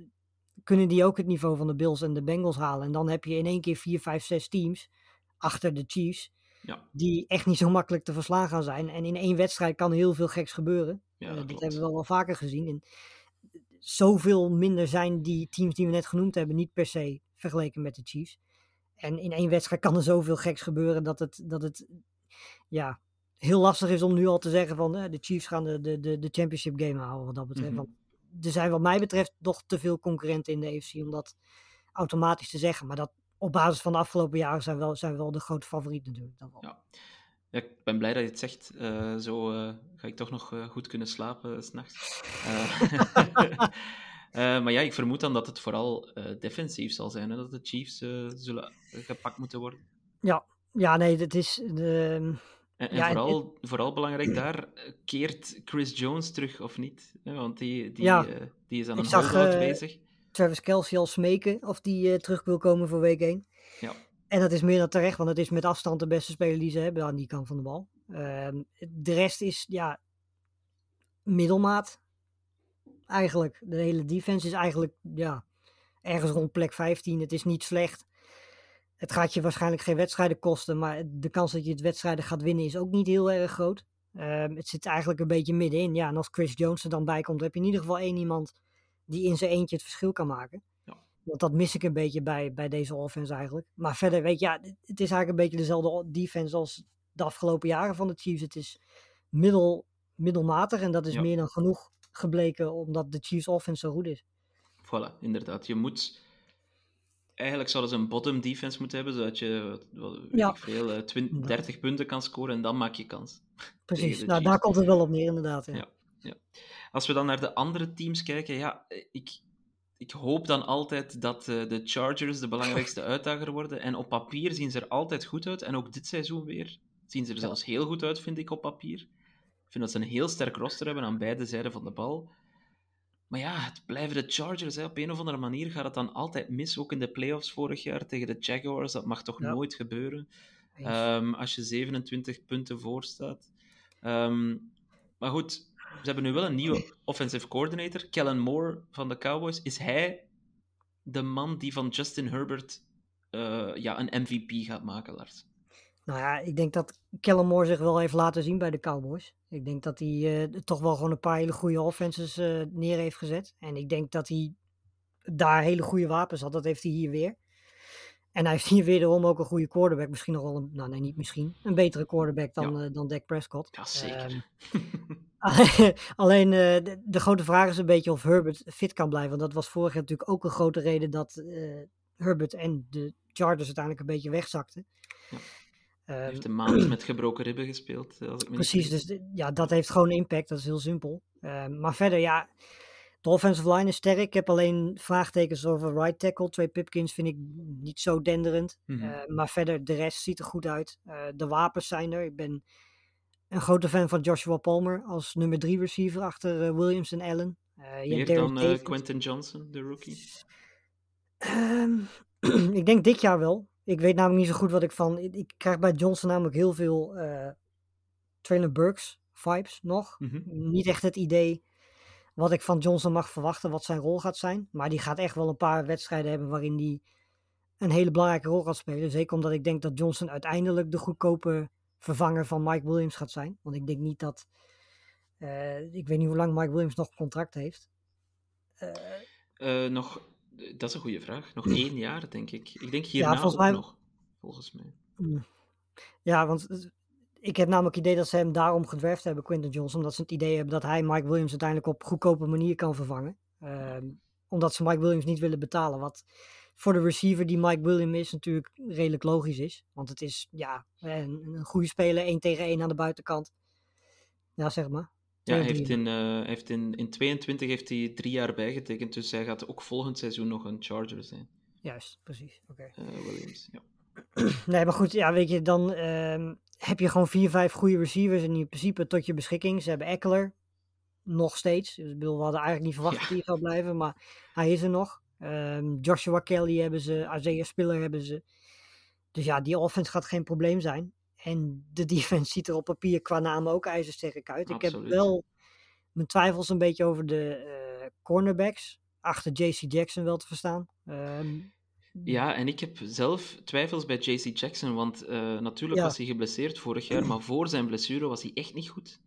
kunnen die ook het niveau van de Bills en de Bengals halen. En dan heb je in één keer vier, vijf, zes teams achter de Chiefs, Ja. die echt niet zo makkelijk te verslaan gaan zijn. En in één wedstrijd kan heel veel geks gebeuren. Ja, Eh, dat hebben we wel wel vaker gezien. En zoveel minder zijn die teams die we net genoemd hebben niet per se vergeleken met de Chiefs. En in één wedstrijd kan er zoveel geks gebeuren dat het, dat het ja, heel lastig is om nu al te zeggen van eh, de Chiefs gaan de, de, de, de championship game halen wat dat betreft. Mhm. Want er zijn wat mij betreft nog te veel concurrenten in de AFC om dat automatisch te zeggen. Maar dat op basis van de afgelopen jaren zijn wel, zijn wel de grote favoriet natuurlijk. Wel. Ja. Ja, ik ben blij dat je het zegt. Eh, zo eh, ga ik toch nog eh, goed kunnen slapen s s'nachts. maar ja, ik vermoed dan dat het vooral defensief zal zijn. Hè, dat de Chiefs zullen gepakt moeten worden. Ja, nee, dat is. De, En, en Ja, en- vooral, vooral belangrijk daar, keert Chris Jones terug of niet? Hè, want die, die, Ja. die is aan een zag, bezig. Travis Kelsey al smeken of die eh, terug wil komen voor week 1. Ja. En dat is meer dan terecht, want het is met afstand de beste speler die ze hebben aan die kant van de bal. Ehm, de rest is ja, middelmaat. Eigenlijk. De hele defense is eigenlijk ja, ergens rond plek 15. Het is niet slecht. Het gaat je waarschijnlijk geen wedstrijden kosten, maar de kans dat je het wedstrijden gaat winnen is ook niet heel erg groot. Ehm, het zit eigenlijk een beetje middenin. Ja, en als Chris Jones er dan bij komt, heb je in ieder geval één iemand die in zijn eentje het verschil kan maken. Ja. Want dat mis ik een beetje bij, bij deze offense eigenlijk. Maar verder, weet je, ja, het is eigenlijk een beetje dezelfde defense als de afgelopen jaren van de Chiefs. Het is middel, middelmatig en dat is Ja. meer dan genoeg gebleken omdat de Chiefs offense zo goed is. Voilà, inderdaad. Je moet... Eigenlijk zouden ze een bottom defense moeten hebben, zodat je wat- Ja. veel, eh, 20, 30 punten kan scoren en dan maak je kans. Precies, nou daar komt het wel op neer inderdaad. Ja. Ja. Als we dan naar de andere teams kijken, ja, ik, ik hoop dan altijd dat eh, de Chargers de belangrijkste uitdager worden. En op papier zien ze er altijd goed uit. En ook dit seizoen weer zien ze er zelfs heel goed uit, vind ik, op papier. Ik vind dat ze een heel sterk roster hebben aan beide zijden van de bal. Maar ja, het blijven de Chargers. Hè. Op een of andere manier gaat het dan altijd mis. Ook in de playoffs vorig jaar tegen de Jaguars. Dat mag toch Ja. nooit gebeuren. Ehm, als je 27 punten voor staat. Ehm, maar goed, ze hebben nu wel een nieuwe offensive coordinator. Kellen Moore van de Cowboys. Is hij de man die van Justin Herbert eh, ja, een MVP gaat maken, Lars? Nou ja, ik denk dat Kellen Moore zich wel heeft laten zien bij de Cowboys. Ik denk dat hij eh, toch wel gewoon een paar hele goede offenses eh, neer heeft gezet. En ik denk dat hij daar hele goede wapens had. Dat heeft hij hier weer. En hij heeft hier wederom ook een goede quarterback. Misschien nog wel een, nou nee, niet misschien. Een betere quarterback dan, eh, dan Dak Prescott. Ja, zeker. Ehm, Alleen eh, de, de grote vraag is een beetje of Herbert fit kan blijven. Want dat was vorig jaar natuurlijk ook een grote reden dat, eh, Herbert en de Chargers uiteindelijk een beetje wegzakten. Ja. Ehm, Hij heeft een maand met gebroken ribben gespeeld. eh, Als ik me Precies, dus de- ja, dat heeft gewoon impact. Dat is heel simpel. Ehm, maar verder, ja, de offensive line is sterk. Ik heb alleen vraagtekens over right tackle. Twee Pipkins vind ik niet zo denderend. Mhm. Eh, maar verder, de rest ziet er goed uit. Eh, de wapens zijn er. Ik ben een grote fan van Joshua Palmer als nummer drie receiver achter eh, Williams en Allen. Eh, je hebt dan eh. Quentin Johnson, de rookie. Ehm, ik denk dit jaar wel. Ik weet namelijk niet zo goed wat ik van. Ik, ik krijg bij Johnson namelijk heel veel eh Trainer Burks vibes nog. Mhm. Niet echt het idee wat ik van Johnson mag verwachten, wat zijn rol gaat zijn. Maar die gaat echt wel een paar wedstrijden hebben waarin hij een hele belangrijke rol gaat spelen. Zeker omdat ik denk dat Johnson uiteindelijk de goedkope vervanger van Mike Williams gaat zijn. Want ik denk niet dat. eh, ik weet niet hoe lang Mike Williams nog contract heeft. Eh, Eh, nog, dat is een goede vraag. Nog één jaar, denk ik. Ik denk hierna volgens ook mij- nog, volgens mij. Ja, want ik heb namelijk het idee dat ze hem daarom gedraft hebben, Quinton Johnson. Omdat ze het idee hebben dat hij Mike Williams uiteindelijk op goedkope manier kan vervangen. Ehm, omdat ze Mike Williams niet willen betalen. Wat voor de receiver die Mike Williams is natuurlijk redelijk logisch is. Want het is ja, een, een goede speler, één tegen één aan de buitenkant. Ja, zeg maar. Ja, hij Twee, heeft, in, eh, hij heeft in, in 22 heeft hij drie jaar bijgetekend, dus hij gaat ook volgend seizoen nog een Charger zijn, Juist, precies. Oké. eh, Williams. Ja. Nee, maar goed, ja, weet je, dan ehm, heb je gewoon vier, vijf goede receivers in in principe tot je beschikking. Ze hebben Eckler nog steeds. Dus ik bedoel, we hadden eigenlijk niet verwacht Ja. dat hij zou blijven, maar hij is er nog. Ehm, Joshua Kelly hebben ze, Isaiah Spiller hebben ze. Dus ja, die offense gaat geen probleem zijn. En de defense ziet er op papier qua naam ook ijzersterk uit. Ik heb wel mijn twijfels een beetje over de eh, cornerbacks. Achter JC Jackson wel te verstaan. Ehm, ja, en ik heb zelf twijfels bij JC Jackson, want eh, natuurlijk Ja. was hij geblesseerd vorig jaar, maar voor zijn blessure was hij echt niet goed.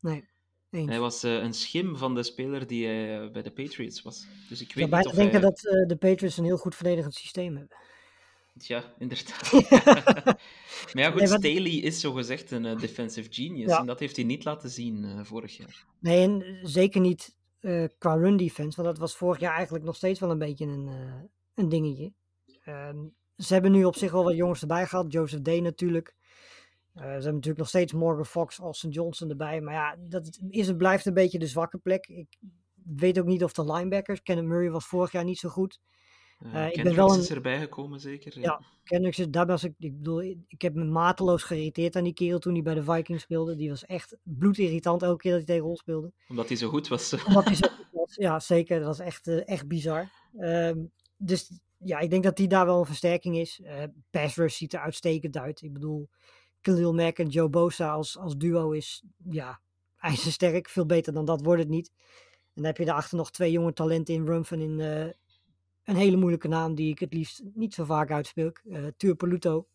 nee, eens. Hij was eh, een schim van de speler die hij eh, bij de Patriots was. Dus ik weet bijna niet of denken hij... dat eh, de Patriots een heel goed verdedigend systeem hebben. Ja, inderdaad. maar ja, goed, Nee, wat- Staley is zogezegd een defensive genius. Ja. En dat heeft hij niet laten zien vorig jaar. Nee, en zeker niet qua run defense, want dat was vorig jaar eigenlijk nog steeds wel een beetje een, een dingetje. Ehm, ze hebben nu op zich wel wat jongens erbij gehad. Joseph Day natuurlijk. Eh, ze hebben natuurlijk nog steeds Morgan Fox, Austin Johnson erbij. Maar ja, dat is en blijft een beetje de zwakke plek. Ik weet ook niet of de linebackers. Kenneth Murray was vorig jaar niet zo goed. Eh, ik ben wel een- is erbij gekomen, zeker. Ja. Kendricks, is- daar was ik, ik bedoel, ik heb me mateloos geïrriteerd aan die kerel toen hij bij de Vikings speelde. Die was echt bloedirritant elke keer dat hij tegen ons speelde. Omdat hij zo goed was. Omdat hij zo goed was. Ja, zeker. Dat was echt, eh, echt bizar. Ehm, dus ja, ik denk dat die daar wel een versterking is. Pass rush ziet er uitstekend uit. Ik bedoel, Khalil Mack en Joe Bosa als, als duo is, ja, ijzersterk. Veel beter dan dat wordt het niet. En dan heb je daarachter nog twee jonge talenten in Rumpf in eh, een hele moeilijke naam die ik het liefst niet zo vaak uitspeel. eh Tuur Peluto.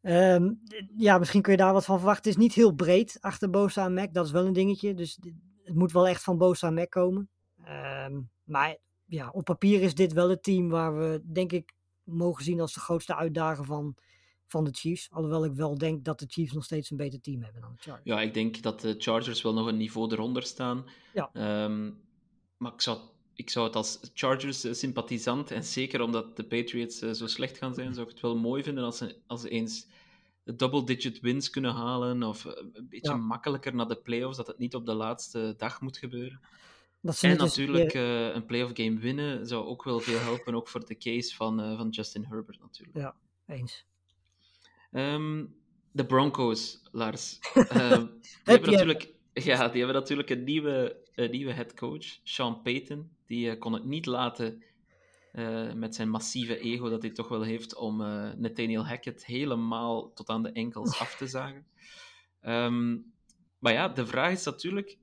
Ehm, ja, misschien kun je daar wat van verwachten. Het is niet heel breed achter Bosa en Mac. Dat is wel een dingetje. Dus het moet wel echt van Bosa en Mac komen. Ehm, maar ja, op papier is dit wel het team waar we, denk ik, mogen zien als de grootste uitdager van, van de Chiefs. Alhoewel ik wel denk dat de Chiefs nog steeds een beter team hebben dan de Chargers. Ja, ik denk dat de Chargers wel nog een niveau eronder staan. Ja. Ehm, maar ik zou, ik zou het als Chargers-sympathisant, en zeker omdat de Patriots eh, zo slecht gaan zijn, zou ik het wel mooi vinden als ze, als ze eens double-digit wins kunnen halen, of eh, een beetje Ja. makkelijker naar de playoffs, dat het niet op de laatste dag moet gebeuren. Dat En natuurlijk eh, een playoff game winnen zou ook wel veel helpen, ook voor de case van, eh, van Justin Herbert natuurlijk. Ja, eens. Ehm, de Broncos, Lars. Ehm, die, Heb hebben je- natuurlijk, ja, die hebben natuurlijk een nieuwe, een nieuwe head coach, Sean Payton. Die eh, kon het niet laten eh, met zijn massieve ego dat hij toch wel heeft om eh, Nathaniel Hackett helemaal tot aan de enkels af te zagen. Ehm, maar ja, de vraag is natuurlijk,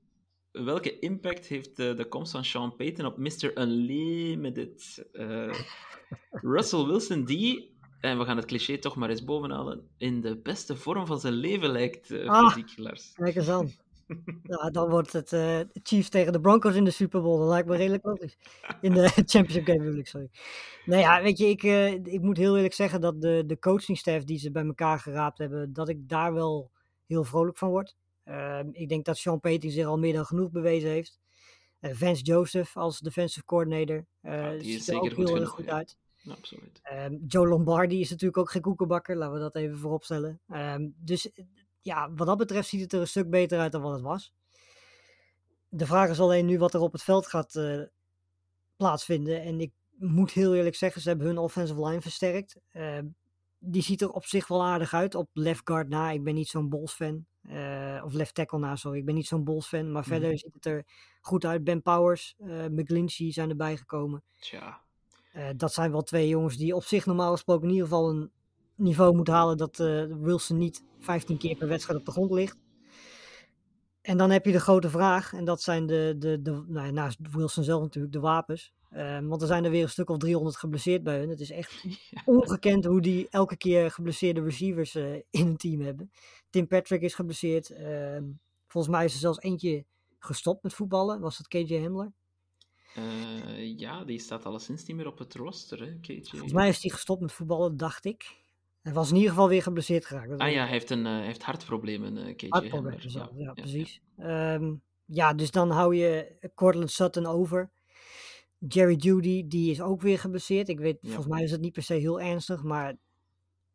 welke impact heeft de, de komst van Sean Payton op Mr. Unlimited? Russell Wilson, die, en we gaan het cliché toch maar eens bovenhalen, in de beste vorm van zijn leven lijkt, eh, Ah. fysiek, Lars. Kijk eens aan. Ja, dan wordt het eh, Chiefs tegen de Broncos in de Super Bowl. Dat lijkt me redelijk logisch. In de Championship game bedoel ik, sorry. Nou ja, weet je, ik, eh, ik moet heel eerlijk zeggen dat de, de coachingstaff die ze bij elkaar geraapt hebben, dat ik daar wel heel vrolijk van word. Ehm, ik denk dat Sean Payton zich al meer dan genoeg bewezen heeft. Vance Joseph als defensive coordinator. Ja, die is ziet er zeker ook goed heel genoeg, goed ja. uit. Absoluut. Ehm, Joe Lombardi is natuurlijk ook geen koekenbakker, laten we dat even voorop stellen. Ehm, dus eh, ja, wat dat betreft ziet het er een stuk beter uit dan wat het was. De vraag is alleen nu wat er op het veld gaat eh, plaatsvinden. En ik moet heel eerlijk zeggen, ze hebben hun offensive line versterkt. Ehm, die ziet er op zich wel aardig uit. Op left guard na, ik ben niet zo'n Bulls fan. Eh, of left tackle na, sorry. Ik ben niet zo'n Bulls fan. Maar Mhm. verder ziet het er goed uit. Ben Powers, McGlinchey zijn erbij gekomen. Tja, Eh, dat zijn wel twee jongens die op zich normaal gesproken in ieder geval een niveau moeten halen dat eh, Wilson niet 15 keer per wedstrijd op de grond ligt. En dan heb je de grote vraag, en dat zijn de, de, de nou ja, naast Wilson zelf natuurlijk, de wapens. Eh, want er zijn er weer een stuk of 300 geblesseerd bij hun. Het is echt ongekend hoe die elke keer geblesseerde receivers eh, in een team hebben. Tim Patrick is geblesseerd. ehm, volgens mij is er zelfs eentje gestopt met voetballen. Was dat KJ Hamler? Eh, ja, die staat alleszins niet meer op het roster, hè, KJ. Volgens mij is hij gestopt met voetballen, dacht ik. Hij was in ieder geval weer geblesseerd geraakt. Dat Ah ja, hij heeft, een, eh, heeft hartproblemen, eh KJ Hartproblemen ja, precies. Ja. ja, dus dan hou je Cortland Sutton over. Jerry Judy, die is ook weer geblesseerd. Ik weet, volgens mij is het niet per se heel ernstig, maar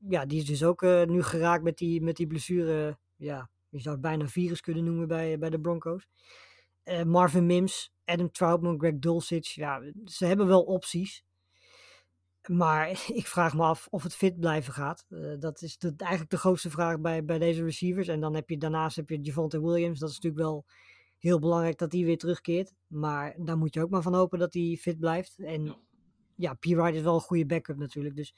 ja, die is dus ook nu geraakt met die, met die blessure. Ja, je zou het bijna virus kunnen noemen bij, bij de Broncos. Eh, Marvin Mims, Adam Troutman, Greg Dulcich. Ja, ze hebben wel opties. Maar ik vraag me af of het fit blijven gaat. Eh, dat is de, eigenlijk de grootste vraag bij, bij deze receivers. En dan heb je daarnaast heb je Javonte Williams. Dat is natuurlijk wel heel belangrijk dat hij weer terugkeert. Maar daar moet je ook maar van hopen dat hij fit blijft. En Ja. ja, P. Wright is wel een goede backup natuurlijk. Dus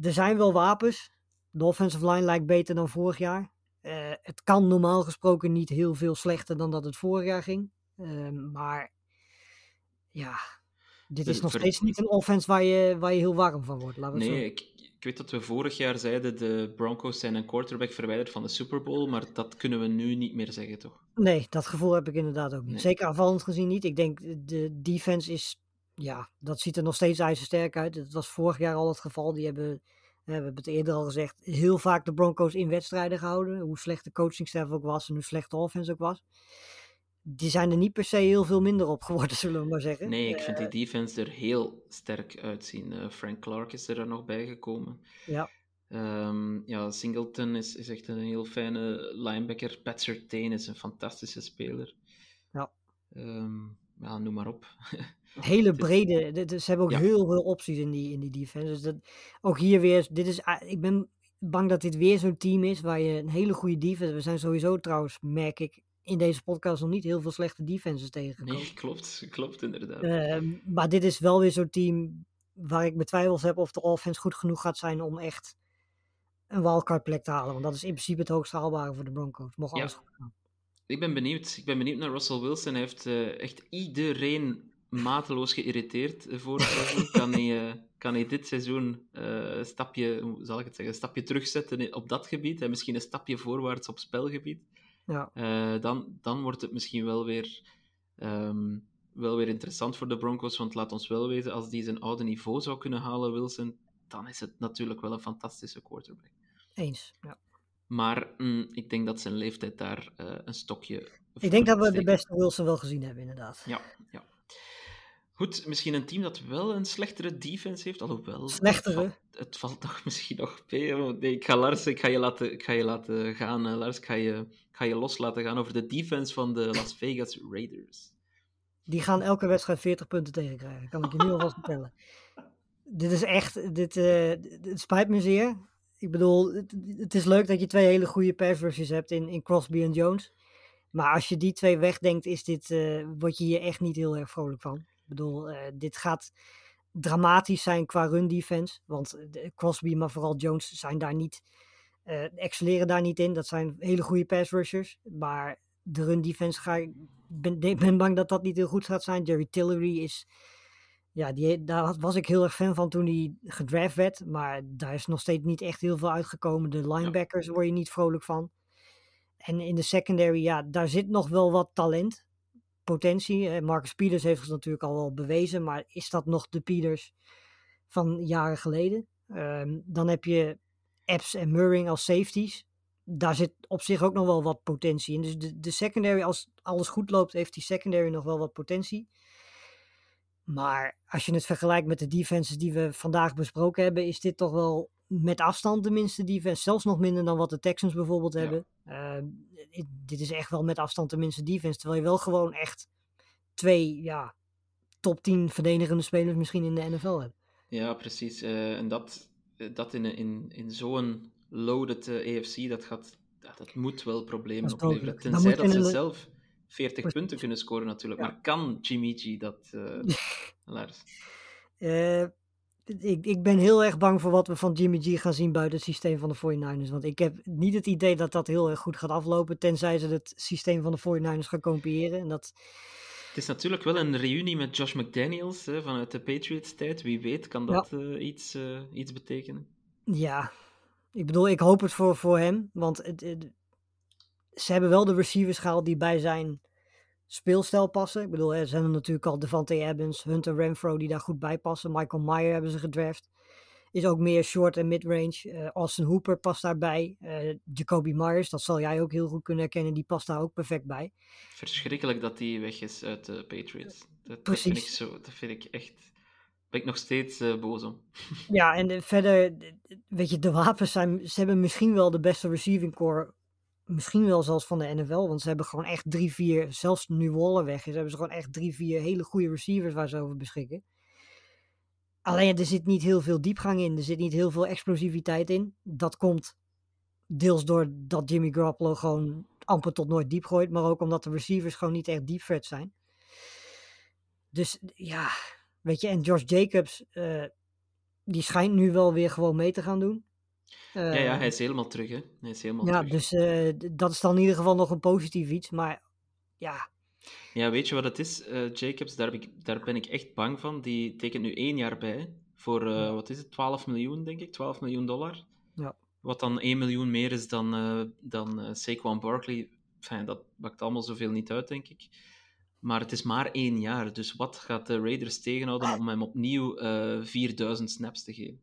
er zijn wel wapens. De offensive line lijkt beter dan vorig jaar. Eh, het kan normaal gesproken niet heel veel slechter dan dat het vorig jaar ging. Ehm, maar ja, dit is nog steeds niet een offense waar je, waar je heel warm van wordt. Laten we Nee, ik, ik weet dat we vorig jaar zeiden de Broncos zijn een quarterback verwijderd van de Super Bowl, maar dat kunnen we nu niet meer zeggen, toch? Nee, dat gevoel heb ik inderdaad ook niet. Nee. Zeker aanvallend gezien niet. Ik denk de defense is, ja, dat ziet er nog steeds ijzersterk uit. Dat was vorig jaar al het geval. Die hebben, we hebben het eerder al gezegd, heel vaak de Broncos in wedstrijden gehouden. Hoe slecht de coachingstaf ook was en hoe slecht de offense ook was. Die zijn er niet per se heel veel minder op geworden, zullen we maar zeggen. Nee, ik Eh, vind die defense er heel sterk uitzien. Eh, Frank Clark is er dan nog bij gekomen. Ja. Ehm, ja, Singleton is, is echt een heel fijne linebacker. Pat Surtain is een fantastische speler. Ja. Ehm, ja, noem maar op. hele brede. Ze hebben ook Ja. heel veel opties in die, in die defense. Dus dat, ook hier weer. Dit is, ik ben bang dat dit weer zo'n team is waar je een hele goede defense. We zijn sowieso trouwens, merk ik, in deze podcast nog niet heel veel slechte defenses tegengekomen. Nee, klopt, klopt inderdaad. Ehm, maar dit is wel weer zo'n team waar ik mijn twijfels heb of de offense goed genoeg gaat zijn om echt een wildcard plek te halen. Want dat is in principe het hoogst haalbare voor de Broncos. Mocht Ja. alles goed gaan. Ik ben benieuwd. Ik ben benieuwd naar Russell Wilson. Hij heeft eh, echt iedereen mateloos geïrriteerd vorig seizoen. Kan hij, eh, kan hij dit seizoen eh, een stapje, hoe zal ik het zeggen, een stapje terugzetten op dat gebied en misschien een stapje voorwaarts op spelgebied? Ja. Dan, dan wordt het misschien wel weer, ehm, wel weer interessant voor de Broncos. Want laat ons wel weten, als die zijn oude niveau zou kunnen halen, Wilson, dan is het natuurlijk wel een fantastische quarterback. Eens. Ja. Maar mm, ik denk dat zijn leeftijd daar eh, een stokje. Ik denk dat we de beste Wilson wel gezien hebben, inderdaad. Ja, ja. Goed, misschien een team dat wel een slechtere defense heeft, alhoewel... Slechtere? Het valt, het valt toch misschien nog mee. Nee, ik ga Lars, ik ga je laten, ik ga je laten gaan, eh, Lars. Ik ga je, ik ga je los laten gaan over de defense van de Las Vegas Raiders. Die gaan elke wedstrijd 40 punten tegenkrijgen. Kan ik je nu alvast vertellen. Dit is echt. Dit, eh, d- het spijt me zeer. Ik bedoel, het, is leuk dat je twee hele goede pass rushers hebt in, in Crosby en Jones. Maar als je die twee wegdenkt, is dit, eh, word je hier echt niet heel erg vrolijk van. Ik bedoel, eh, dit gaat dramatisch zijn qua run defense. Want eh, de- Crosby, maar vooral Jones, zijn daar niet, eh excelleren daar niet in. Dat zijn hele goede pass rushers. Maar de run defense ga ik ben, ben bang dat dat niet heel goed gaat zijn. Jerry Tillery is. Ja, die, daar was ik heel erg fan van toen hij gedraft werd. Maar daar is nog steeds niet echt heel veel uitgekomen. De linebackers word je niet vrolijk van. En in de secondary, ja, daar zit nog wel wat talent. Potentie. Eh, Marcus Peters heeft zich natuurlijk al wel bewezen. Maar is dat nog de Peters van jaren geleden? Ehm, dan heb je Epps en Murring als safeties daar zit op zich ook nog wel wat potentie in. Dus de, de secondary, als alles goed loopt, heeft die secondary nog wel wat potentie. Maar als je het vergelijkt met de defenses die we vandaag besproken hebben, is dit toch wel met afstand de minste defense. Zelfs nog minder dan wat de Texans bijvoorbeeld Ja. hebben. Uh, dit is echt wel met afstand de minste defense. Terwijl je wel gewoon echt twee ja, top 10 verdedigende spelers misschien in de NFL hebt. Ja, precies. Uh, en dat, dat in, in, in zo'n loaded uh, AFC, dat, gaat, dat moet wel problemen opleveren. Tenzij dat ze een... zelf 40 precies. punten kunnen scoren natuurlijk. Ja. Maar kan Jimmy G dat, uh, Lars? ik, ik ben heel erg bang voor wat we van Jimmy G gaan zien buiten het systeem van de 49ers. Want ik heb niet het idee dat dat heel erg goed gaat aflopen. Tenzij ze het systeem van de 49ers gaan kopiëren. En dat... Het is natuurlijk wel een reunie met Josh McDaniels hè, vanuit de Patriots-tijd. Wie weet kan dat ja. uh, iets, iets betekenen. Ja, ik bedoel, ik hoop het voor, voor hem. Want het, het, ze hebben wel de receivers gehaald die bij zijn speelstijl passen. Ik bedoel, er zijn natuurlijk al Devante Evans, Hunter Renfro die daar goed bij passen. Michael Meyer hebben ze gedraft. Is ook meer short en mid-range. Uh, Austin Hooper past daarbij. Uh, Jacoby Myers, dat zal jij ook heel goed kunnen herkennen, die past daar ook perfect bij. Verschrikkelijk dat die weg is uit de Patriots. Dat, dat vind ik zo, dat vind ik echt... Ben ik nog steeds uh, boos om. Ja, en verder, weet je, de wapens zijn... Ze hebben misschien wel de beste receiving core misschien wel zelfs van de NFL. Want ze hebben gewoon echt drie, vier, zelfs nu Waller weg is, hebben ze gewoon echt drie, vier hele goede receivers waar ze over beschikken. Alleen er zit niet heel veel diepgang in. Er zit niet heel veel explosiviteit in. Dat komt deels door dat Jimmy Garoppolo gewoon amper tot nooit diep gooit. Maar ook omdat de receivers gewoon niet echt deep zijn. Dus ja, weet je. En Josh Jacobs, uh, die schijnt nu wel weer gewoon mee te gaan doen. Uh, ja, ja, hij is helemaal terug, hè. Hij is helemaal ja, terug. dus uh, dat is dan in ieder geval nog een positief iets. Maar ja... Ja, weet je wat het is, uh, Jacobs? Daar ben, ik, daar ben ik echt bang van. Die tekent nu één jaar bij. Voor, ja. wat is het, 12 miljoen, denk ik? 12 miljoen dollar. Ja. Wat dan 1 miljoen meer is dan, dan Saquon Barkley. Enfin, dat maakt allemaal zoveel niet uit, denk ik. Maar het is maar één jaar. Dus wat gaat de Raiders tegenhouden om hem opnieuw 4000 snaps te geven?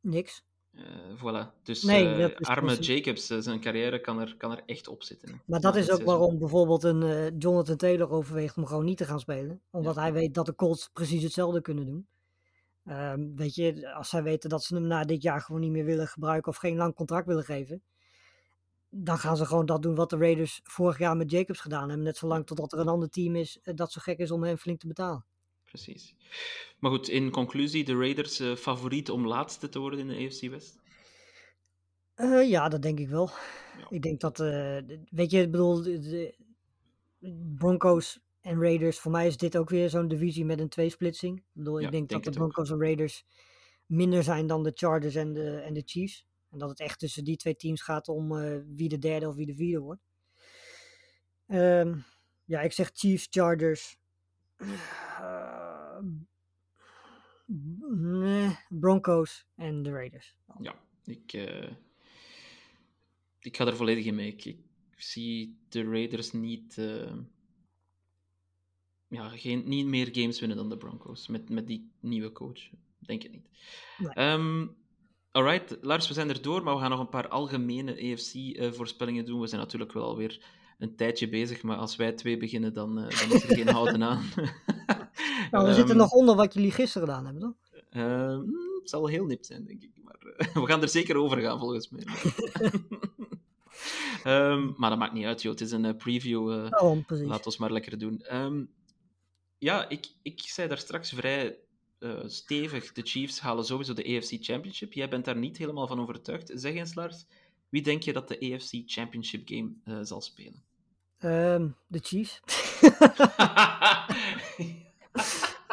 Niks. Uh, voilà. Dus nee, uh, arme precies. Jacobs, uh, zijn carrière kan er, kan er echt op zitten. Hè. Maar dat is ook waarom bijvoorbeeld een Jonathan Taylor overweegt om gewoon niet te gaan spelen. Omdat ja. hij weet dat de Colts precies hetzelfde kunnen doen. Um, weet je, als zij weten dat ze hem na dit jaar gewoon niet meer willen gebruiken of geen lang contract willen geven. Dan gaan ze gewoon dat doen wat de Raiders vorig jaar met Jacobs gedaan hebben. Net zolang totdat er een ander team is dat zo gek is om hem flink te betalen. Precies. Maar goed, in conclusie, de Raiders uh, favoriet om laatste te worden in de AFC West? Uh, ja, dat denk ik wel. Ja. Ik denk dat, uh, weet je, ik bedoel, de, Broncos en Raiders, voor mij is dit ook weer zo'n divisie met een tweesplitsing. Ik bedoel, ja, ik denk, denk dat de Broncos ook. en Raiders minder zijn dan de Chargers en de, en de Chiefs. En dat het echt tussen die twee teams gaat om wie de derde of wie de vierde wordt. Um, ja, ik zeg Chiefs, Chargers. Nee, Broncos en de Raiders. Ja, ik, uh, ik ga er volledig in mee. Ik, ik zie de Raiders niet, uh, ja, geen, niet meer games winnen dan de Broncos met, met die nieuwe coach. Denk het niet. Nee. Um, alright, Lars, we zijn er door, maar we gaan nog een paar algemene AFC-voorspellingen uh, doen. We zijn natuurlijk wel alweer een tijdje bezig, maar als wij twee beginnen, dan, dan is er geen houden aan. Nou, we um, zitten nog onder wat jullie gisteren gedaan hebben, toch? Uh, het zal heel nipt zijn, denk ik. Maar uh, we gaan er zeker over gaan, volgens mij. um, maar dat maakt niet uit, joh. Het is een uh, preview. oh, laat ons maar lekker doen. Ja, ik, ik zei daar straks vrij stevig. De Chiefs halen sowieso de AFC Championship. Jij bent daar niet helemaal van overtuigd. Zeg eens, Lars. Wie denk je dat de AFC Championship game zal spelen? Um, de Chiefs.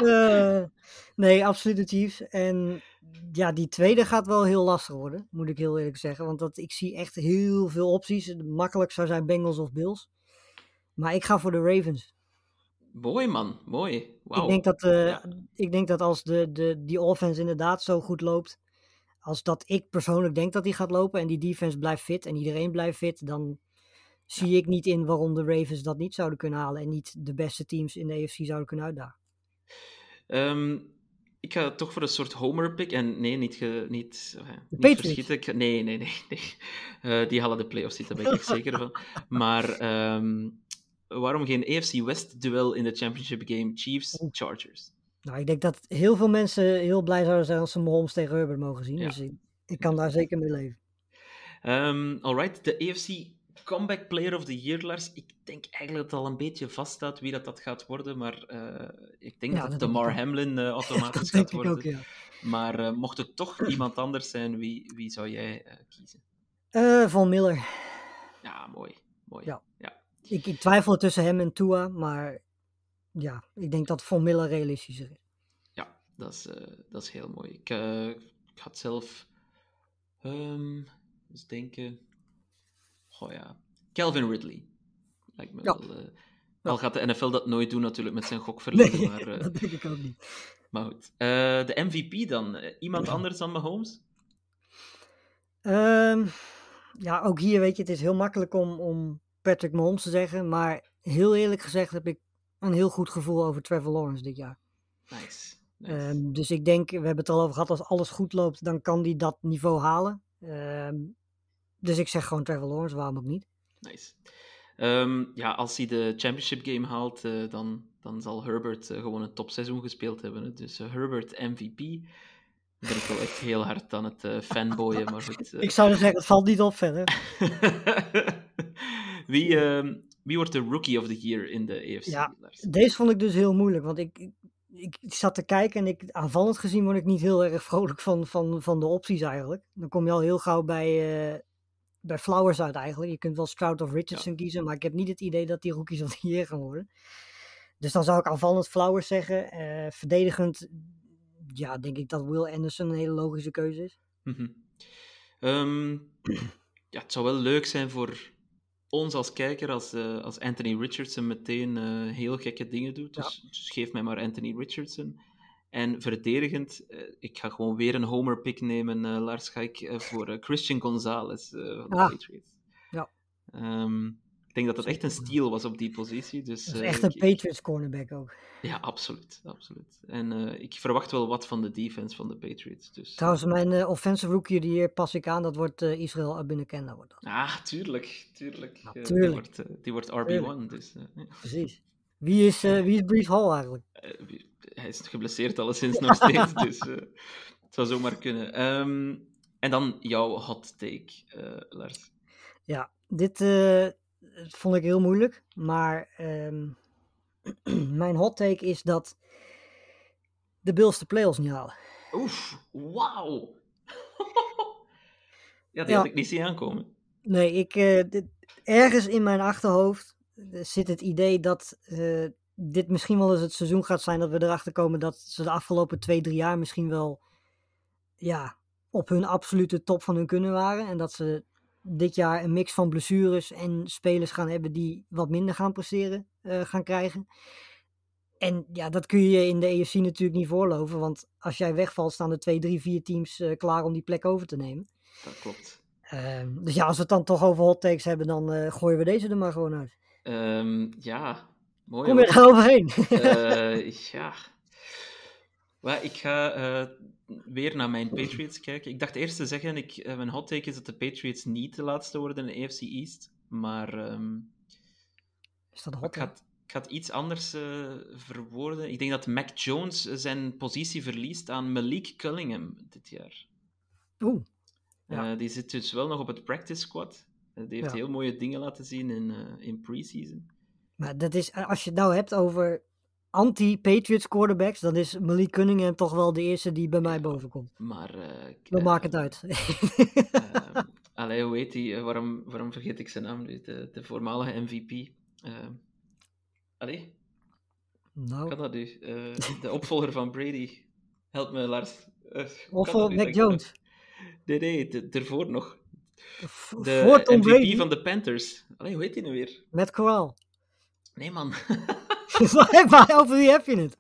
uh, nee, absoluut de Chiefs. En ja, die tweede gaat wel heel lastig worden, moet ik heel eerlijk zeggen. Want dat, ik zie echt heel veel opties. Makkelijk zou zijn Bengals of Bills. Maar ik ga voor de Ravens. Mooi man, mooi. Wow. Ik, denk dat, uh, ja. ik denk dat als de, de, die offense inderdaad zo goed loopt, als dat ik persoonlijk denk dat die gaat lopen en die defense blijft fit en iedereen blijft fit, dan zie ja. ik niet in waarom de Ravens dat niet zouden kunnen halen en niet de beste teams in de AFC zouden kunnen uitdagen. Um, ik ga toch voor een soort homer pick. En nee, niet, ge, niet, uh, niet verschieten. Nee, nee, nee. nee. Uh, die halen de playoffs niet, daar ben ik zeker van. Maar um, waarom geen AFC West duel in de championship game? Chiefs-Chargers. Nou, ik denk dat heel veel mensen heel blij zouden zijn als ze Mahomes tegen Herbert mogen zien. Ja. Dus ik, ik kan daar zeker mee leven. Um, alright, de AFC Comeback Player of the Year, Lars. Ik denk eigenlijk dat het al een beetje vaststaat wie dat, dat gaat worden, maar uh, ik denk Ja, dat Damar ik ook. Hamlin uh, automatisch gaat ik worden. ook, ja. Maar uh, mocht het toch iemand anders zijn, wie, wie zou jij kiezen? Eh, Von Miller. Ja, mooi. mooi. Ja. ja. Ik, ik twijfel tussen hem en Tua, maar ja, ik denk dat Von Miller realistischer is. Ja, dat is, dat is heel mooi. Ik, ik had zelf um, eens denken. Oh ja, Calvin Ridley. Lijkt me Ja. wel. Uh, al gaat de NFL dat nooit doen natuurlijk met zijn gokverleden, Nee, maar, uh, dat denk ik ook niet. maar goed. Uh, de MVP dan? Iemand anders dan Mahomes? Ehm, ja, ook hier weet je, het is heel makkelijk om, om Patrick Mahomes te zeggen, maar heel eerlijk gezegd heb ik een heel goed gevoel over Trevor Lawrence dit jaar. Nice. nice. Ehm, dus ik denk, we hebben het al over gehad, als alles goed loopt, dan kan hij dat niveau halen. Ehm, dus ik zeg gewoon Trevor Lawrence, waarom ook niet? Nice. Um, ja, als hij de championship game haalt, uh, dan, dan zal Herbert uh, gewoon een topseizoen gespeeld hebben. Hè. Dus uh, Herbert MVP. Dan ben ik wel echt heel hard aan het fanboyen, maar goed. ik zou dus zeggen, het valt niet op verder. wie, um, wie wordt de Rookie of the Year in de AFC? Ja, deze vond ik dus heel moeilijk, want ik, ik, ik, zat te kijken en ik, aanvallend gezien word ik niet heel erg vrolijk van, van, van de opties eigenlijk. Dan kom je al heel gauw bij, bij Flowers uit eigenlijk. Je kunt wel Stroud of Richardson ja. kiezen, maar ik heb niet het idee dat die rookies of the year gaan worden. Dus dan zou ik aanvallend Flowers zeggen. Uh, verdedigend, ja, denk ik dat Will Anderson een hele logische keuze is. Mm -hmm. um, ja, het zou wel leuk zijn voor ons als kijker als, uh, als Anthony Richardson meteen uh, heel gekke dingen doet. Dus, ja. dus, geef mij maar Anthony Richardson. En verdedigend, uh, ik ga gewoon weer een homer pick nemen, Lars, ga ik voor Christian Gonzalez van de ah. Patriots. Ja. Um, ik denk dat dat echt een steal was op die positie. Dus, dat is echt een ik, Patriots cornerback ook. Ja, absoluut. absoluut. En uh, ik verwacht wel wat van de defense van de Patriots. Dus, Trouwens, mijn uh, offensive rookie die hier pas ik aan, dat wordt uh, Israël Abinekenda. Wordt dat. Ah, tuurlijk. tuurlijk. Ja, tuurlijk. die wordt, die wordt RB1. Dus, ja. Precies. Wie is, wie is Brees Hall eigenlijk? Wie, hij is geblesseerd alleszins nog steeds, dus het zou zomaar kunnen. Um, en dan jouw hot take, Lars. Ja, dit vond ik heel moeilijk, maar... Um, mijn hot take is dat de Bills de playoffs niet halen. Oef, wauw. ja, die Ja. had ik niet zien aankomen. Nee, ik, eh, dit- ergens in mijn achterhoofd eh, zit het idee dat eh, dit misschien wel eens het seizoen gaat zijn dat we erachter komen dat ze de afgelopen twee, drie jaar misschien wel ja, op hun absolute top van hun kunnen waren. En dat ze dit jaar een mix van blessures en spelers gaan hebben die wat minder gaan presteren eh, gaan krijgen. En ja, dat kun je in de EFC natuurlijk niet voorloven, want als jij wegvalt staan er twee, drie, vier teams eh, klaar om die plek over te nemen. Dat klopt. Ehm, dus ja, als we het dan toch over hot takes hebben, dan eh, gooien we deze er maar gewoon uit. Ehm, ja, mooi. Kom er overheen? Eh, ja. Maar ik ga eh, weer naar mijn Patriots kijken. Ik dacht eerst te zeggen, ik, eh, mijn hot take is dat de Patriots niet de laatste worden in de AFC East. Maar ehm, Is dat een ik, hot ga, ik ga het iets anders verwoorden. Ik denk dat Mac Jones zijn positie verliest aan Malik Cunningham dit jaar. Oeh, Ja. Die zit dus wel nog op het practice squad. Die heeft Ja. heel mooie dingen laten zien in, eh in preseason. maar dat is, als je het nou hebt over anti-Patriots quarterbacks, dan is Malik Cunningham toch wel de eerste die bij mij boven komt. Maar... eh, maakt het uit. Allee, hoe heet? Eh, waarom, waarom vergeet ik zijn naam nu? De, de voormalige MVP. Allee, nou, kan dat nu? De opvolger van Brady. Help me, Lars. Of? Mac? Jones. Nee, nee, ervoor nog. De voor Tom MVP Brady, van de Panthers. Allee, hoe heet die nu weer? met Corral. Nee, man. Maar over wie heb je het?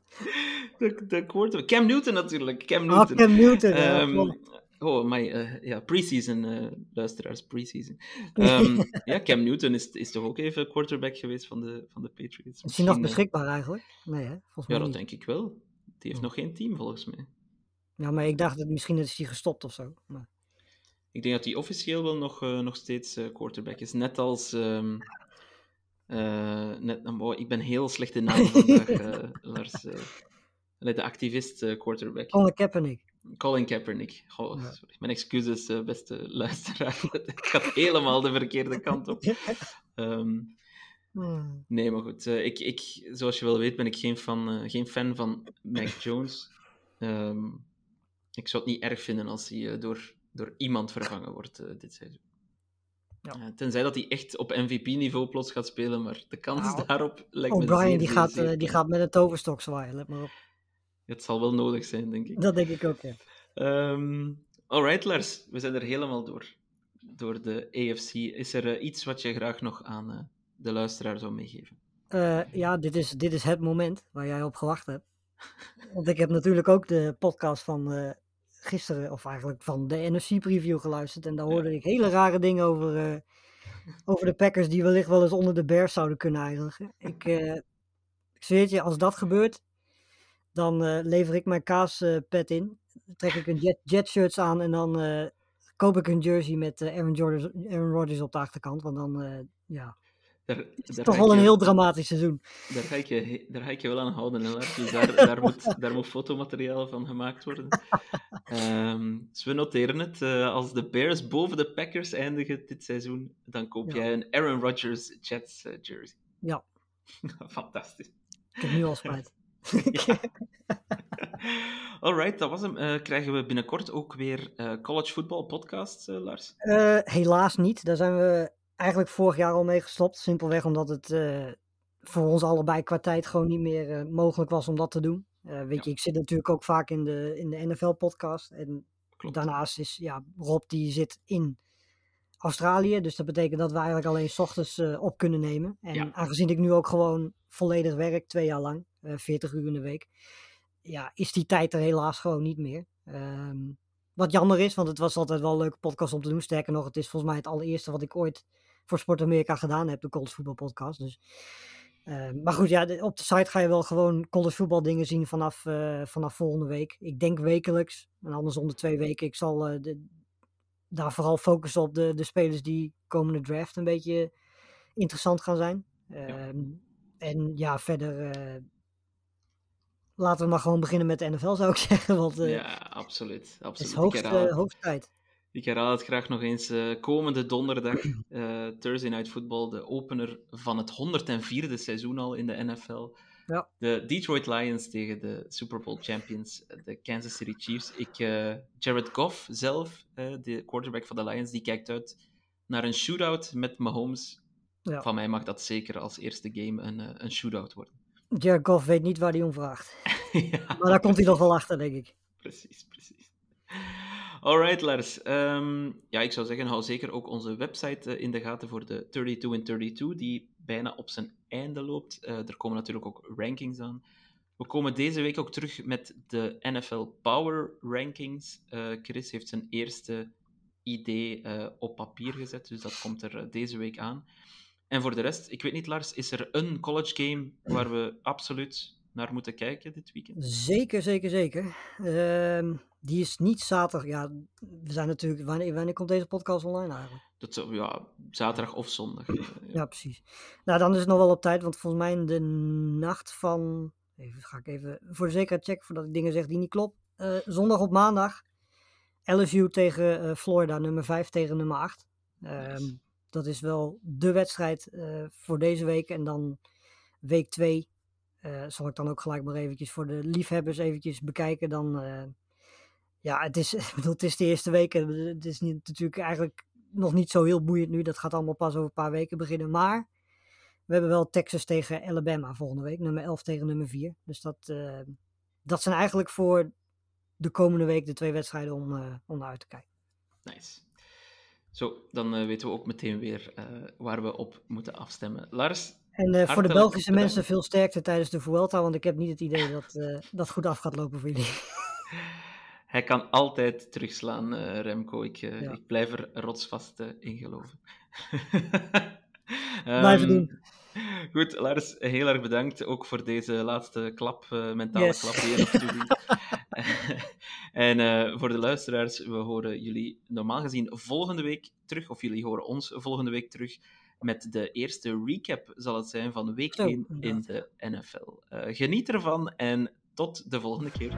de, de quarterback. Cam Newton natuurlijk. Cam Ah, Newton. Cam Newton. ja, Ehm, oh, my, eh, ja, preseason, eh luisteraars, preseason. Ehm, ja, Cam Newton is, is toch ook even quarterback geweest van de, van de Patriots. is hij nog eh, beschikbaar eigenlijk? Nee, hè? Volgens mij Ja, dat niet. denk ik wel. Die heeft Oh. nog geen team, volgens mij. Ja, maar ik dacht dat misschien is hij gestopt of zo. Maar, Ik denk dat hij officieel wel nog, eh, nog steeds eh, quarterback is. Net als, ehm, Eh, net, oh, ik ben heel slecht in namen vandaag, Lars. de activist quarterback. Colin Kaepernick. Colin Kaepernick. Goh, Ja. sorry. Mijn excuses, beste luisteraar. ik gaat helemaal de verkeerde kant op. Ehm, Hmm. nee, maar goed. ik, ik, zoals je wel weet, ben ik geen fan, eh, geen fan van Mac Jones. Ehm, ik zou het niet erg vinden als hij door, door iemand vervangen wordt eh, dit seizoen. Ja. Eh, tenzij dat hij echt op MVP-niveau plots gaat spelen, maar de kans Nou, daarop lijkt me zeer, die zeer, gaat, zeer eh, die gaat met een toverstok zwaaien, let maar op. Het zal wel nodig zijn, denk ik. Dat denk ik ook, ja. Ehm alright, Lars. We zijn er helemaal door. Door de AFC. Is er iets wat je graag nog aan de luisteraar zou meegeven? Ja, dit is, dit is het moment waar jij op gewacht hebt. Want ik heb natuurlijk ook de podcast van gisteren, of eigenlijk van de NFC-preview geluisterd. En daar hoorde ik hele rare dingen over, eh, over de Packers die wellicht wel eens onder de Bears zouden kunnen eindigen. Ik, eh, ik zweer het je, als dat gebeurt, dan eh, lever ik mijn kaaspet in. Dan trek ik een jet, jet shirts aan en dan koop ik een jersey met Aaron, Rodgers, Aaron Rodgers op de achterkant. Want dan, ja, Daar, het is daar toch wel een je- heel dramatisch seizoen. Daar ga ik je, daar ga ik je wel aan houden, Lars. Dus daar, daar, moet, daar moet fotomateriaal van gemaakt worden. Ehm, dus we noteren het. Eh, als de Bears boven de Packers eindigen dit seizoen, dan koop Ja. jij een Aaron Rodgers Jets eh, jersey. Ja. Fantastisch. Ik heb nu al spijt. Ja. Alright, dat was hem. Eh, krijgen we binnenkort ook weer college football podcasts, eh, Lars? Helaas niet. Daar zijn we eigenlijk vorig jaar al mee gestopt. Simpelweg omdat het eh, voor ons allebei qua tijd gewoon niet meer eh, mogelijk was om dat te doen. Eh, weet je, ik zit natuurlijk ook vaak in de, in de NFL-podcast. En Klopt. daarnaast is ja, Rob die zit in Australië. Dus dat betekent dat we eigenlijk alleen 's ochtends op kunnen nemen. En Ja. aangezien ik nu ook gewoon volledig werk, twee jaar lang, eh 40 uur in de week. Ja, is die tijd er helaas gewoon niet meer. Ehm, wat jammer is, want het was altijd wel een leuke podcast om te doen. Sterker nog, het is volgens mij het allereerste wat ik ooit voor Sport Amerika gedaan heb, de college voetbal podcast. Dus, ehm, maar goed, ja, de- op de site ga je wel gewoon college voetbal dingen zien vanaf, eh, vanaf volgende week. Ik denk wekelijks, en anders om de twee weken. Ik zal eh, de, daar vooral focussen op de, de spelers die komende draft een beetje interessant gaan zijn. Ehm, En ja, verder eh, laten we maar gewoon beginnen met de NFL, zou ik zeggen. Want eh, ja, absoluut. het absoluut. is hoogst, het. eh, hoogst tijd. Ik herhaal het graag nog eens. eh, komende donderdag, eh, Thursday Night Football, de opener van het 104e seizoen al in de NFL. Ja. De Detroit Lions tegen de Super Bowl champions, de Kansas City Chiefs. Ik, eh, Jared Goff zelf, de quarterback van de Lions, die kijkt uit naar een shootout met Mahomes. Ja. Van mij mag dat zeker als eerste game een, een shootout worden. Jared Goff weet niet waar hij om vraagt. ja. Maar daar komt hij nog wel achter, denk ik. Precies, precies. Alright, Lars. Ehm, ja, ik zou zeggen, hou zeker ook onze website eh, in de gaten voor de 32 in 32, die bijna op zijn einde loopt. Eh, er komen natuurlijk ook rankings aan. We komen deze week ook terug met de NFL Power Rankings. Eh, Chris heeft zijn eerste idee op papier gezet, dus dat komt er deze week aan. En voor de rest, ik weet niet, Lars, is er een college game waar we absoluut naar moeten kijken dit weekend? Zeker, zeker, zeker. Ehm, die is niet zaterdag. Ja, we zijn natuurlijk. Wanneer, wanneer komt deze podcast online eigenlijk? Dat ja, zaterdag of zondag. eh, ja. Ja, precies. Nou, dan is het nog wel op tijd, want volgens mij in de nacht van. Even ga ik even voor de zekerheid checken voordat ik dingen zeg die niet kloppen. Eh, zondag op maandag. LSU tegen eh, Florida, nummer 5 tegen nummer 8. Ehm, Nice. Dat is wel de wedstrijd voor deze week. En dan week 2 zal ik dan ook gelijk maar eventjes voor de liefhebbers eventjes bekijken. Dan, eh, ja, het is, bedoel, het is de eerste week. en Het is niet, natuurlijk eigenlijk nog niet zo heel boeiend nu. Dat gaat allemaal pas over een paar weken beginnen. Maar we hebben wel Texas tegen Alabama volgende week. Nummer 11 tegen nummer 4. Dus dat, eh, dat zijn eigenlijk voor de komende week de twee wedstrijden om, eh, om naar uit te kijken. Nice. Zo, dan eh, weten we ook meteen weer eh, waar we op moeten afstemmen. Lars, En eh, voor de Belgische bedankt. mensen veel sterkte tijdens de Vuelta. Want ik heb niet het idee dat eh, dat goed af gaat lopen voor jullie. hij kan altijd terugslaan, eh, Remco. Ik, Ja. ik blijf er rotsvast in geloven. Blijven Ehm, doen. Goed, Lars, heel erg bedankt ook voor deze laatste klap, mentale Yes. klap die je nog en voor de luisteraars, we horen jullie normaal gezien volgende week terug, of jullie horen ons volgende week terug met de eerste recap, zal het zijn, van week Zo, 1 in de NFL. Eh, geniet ervan en tot de volgende keer.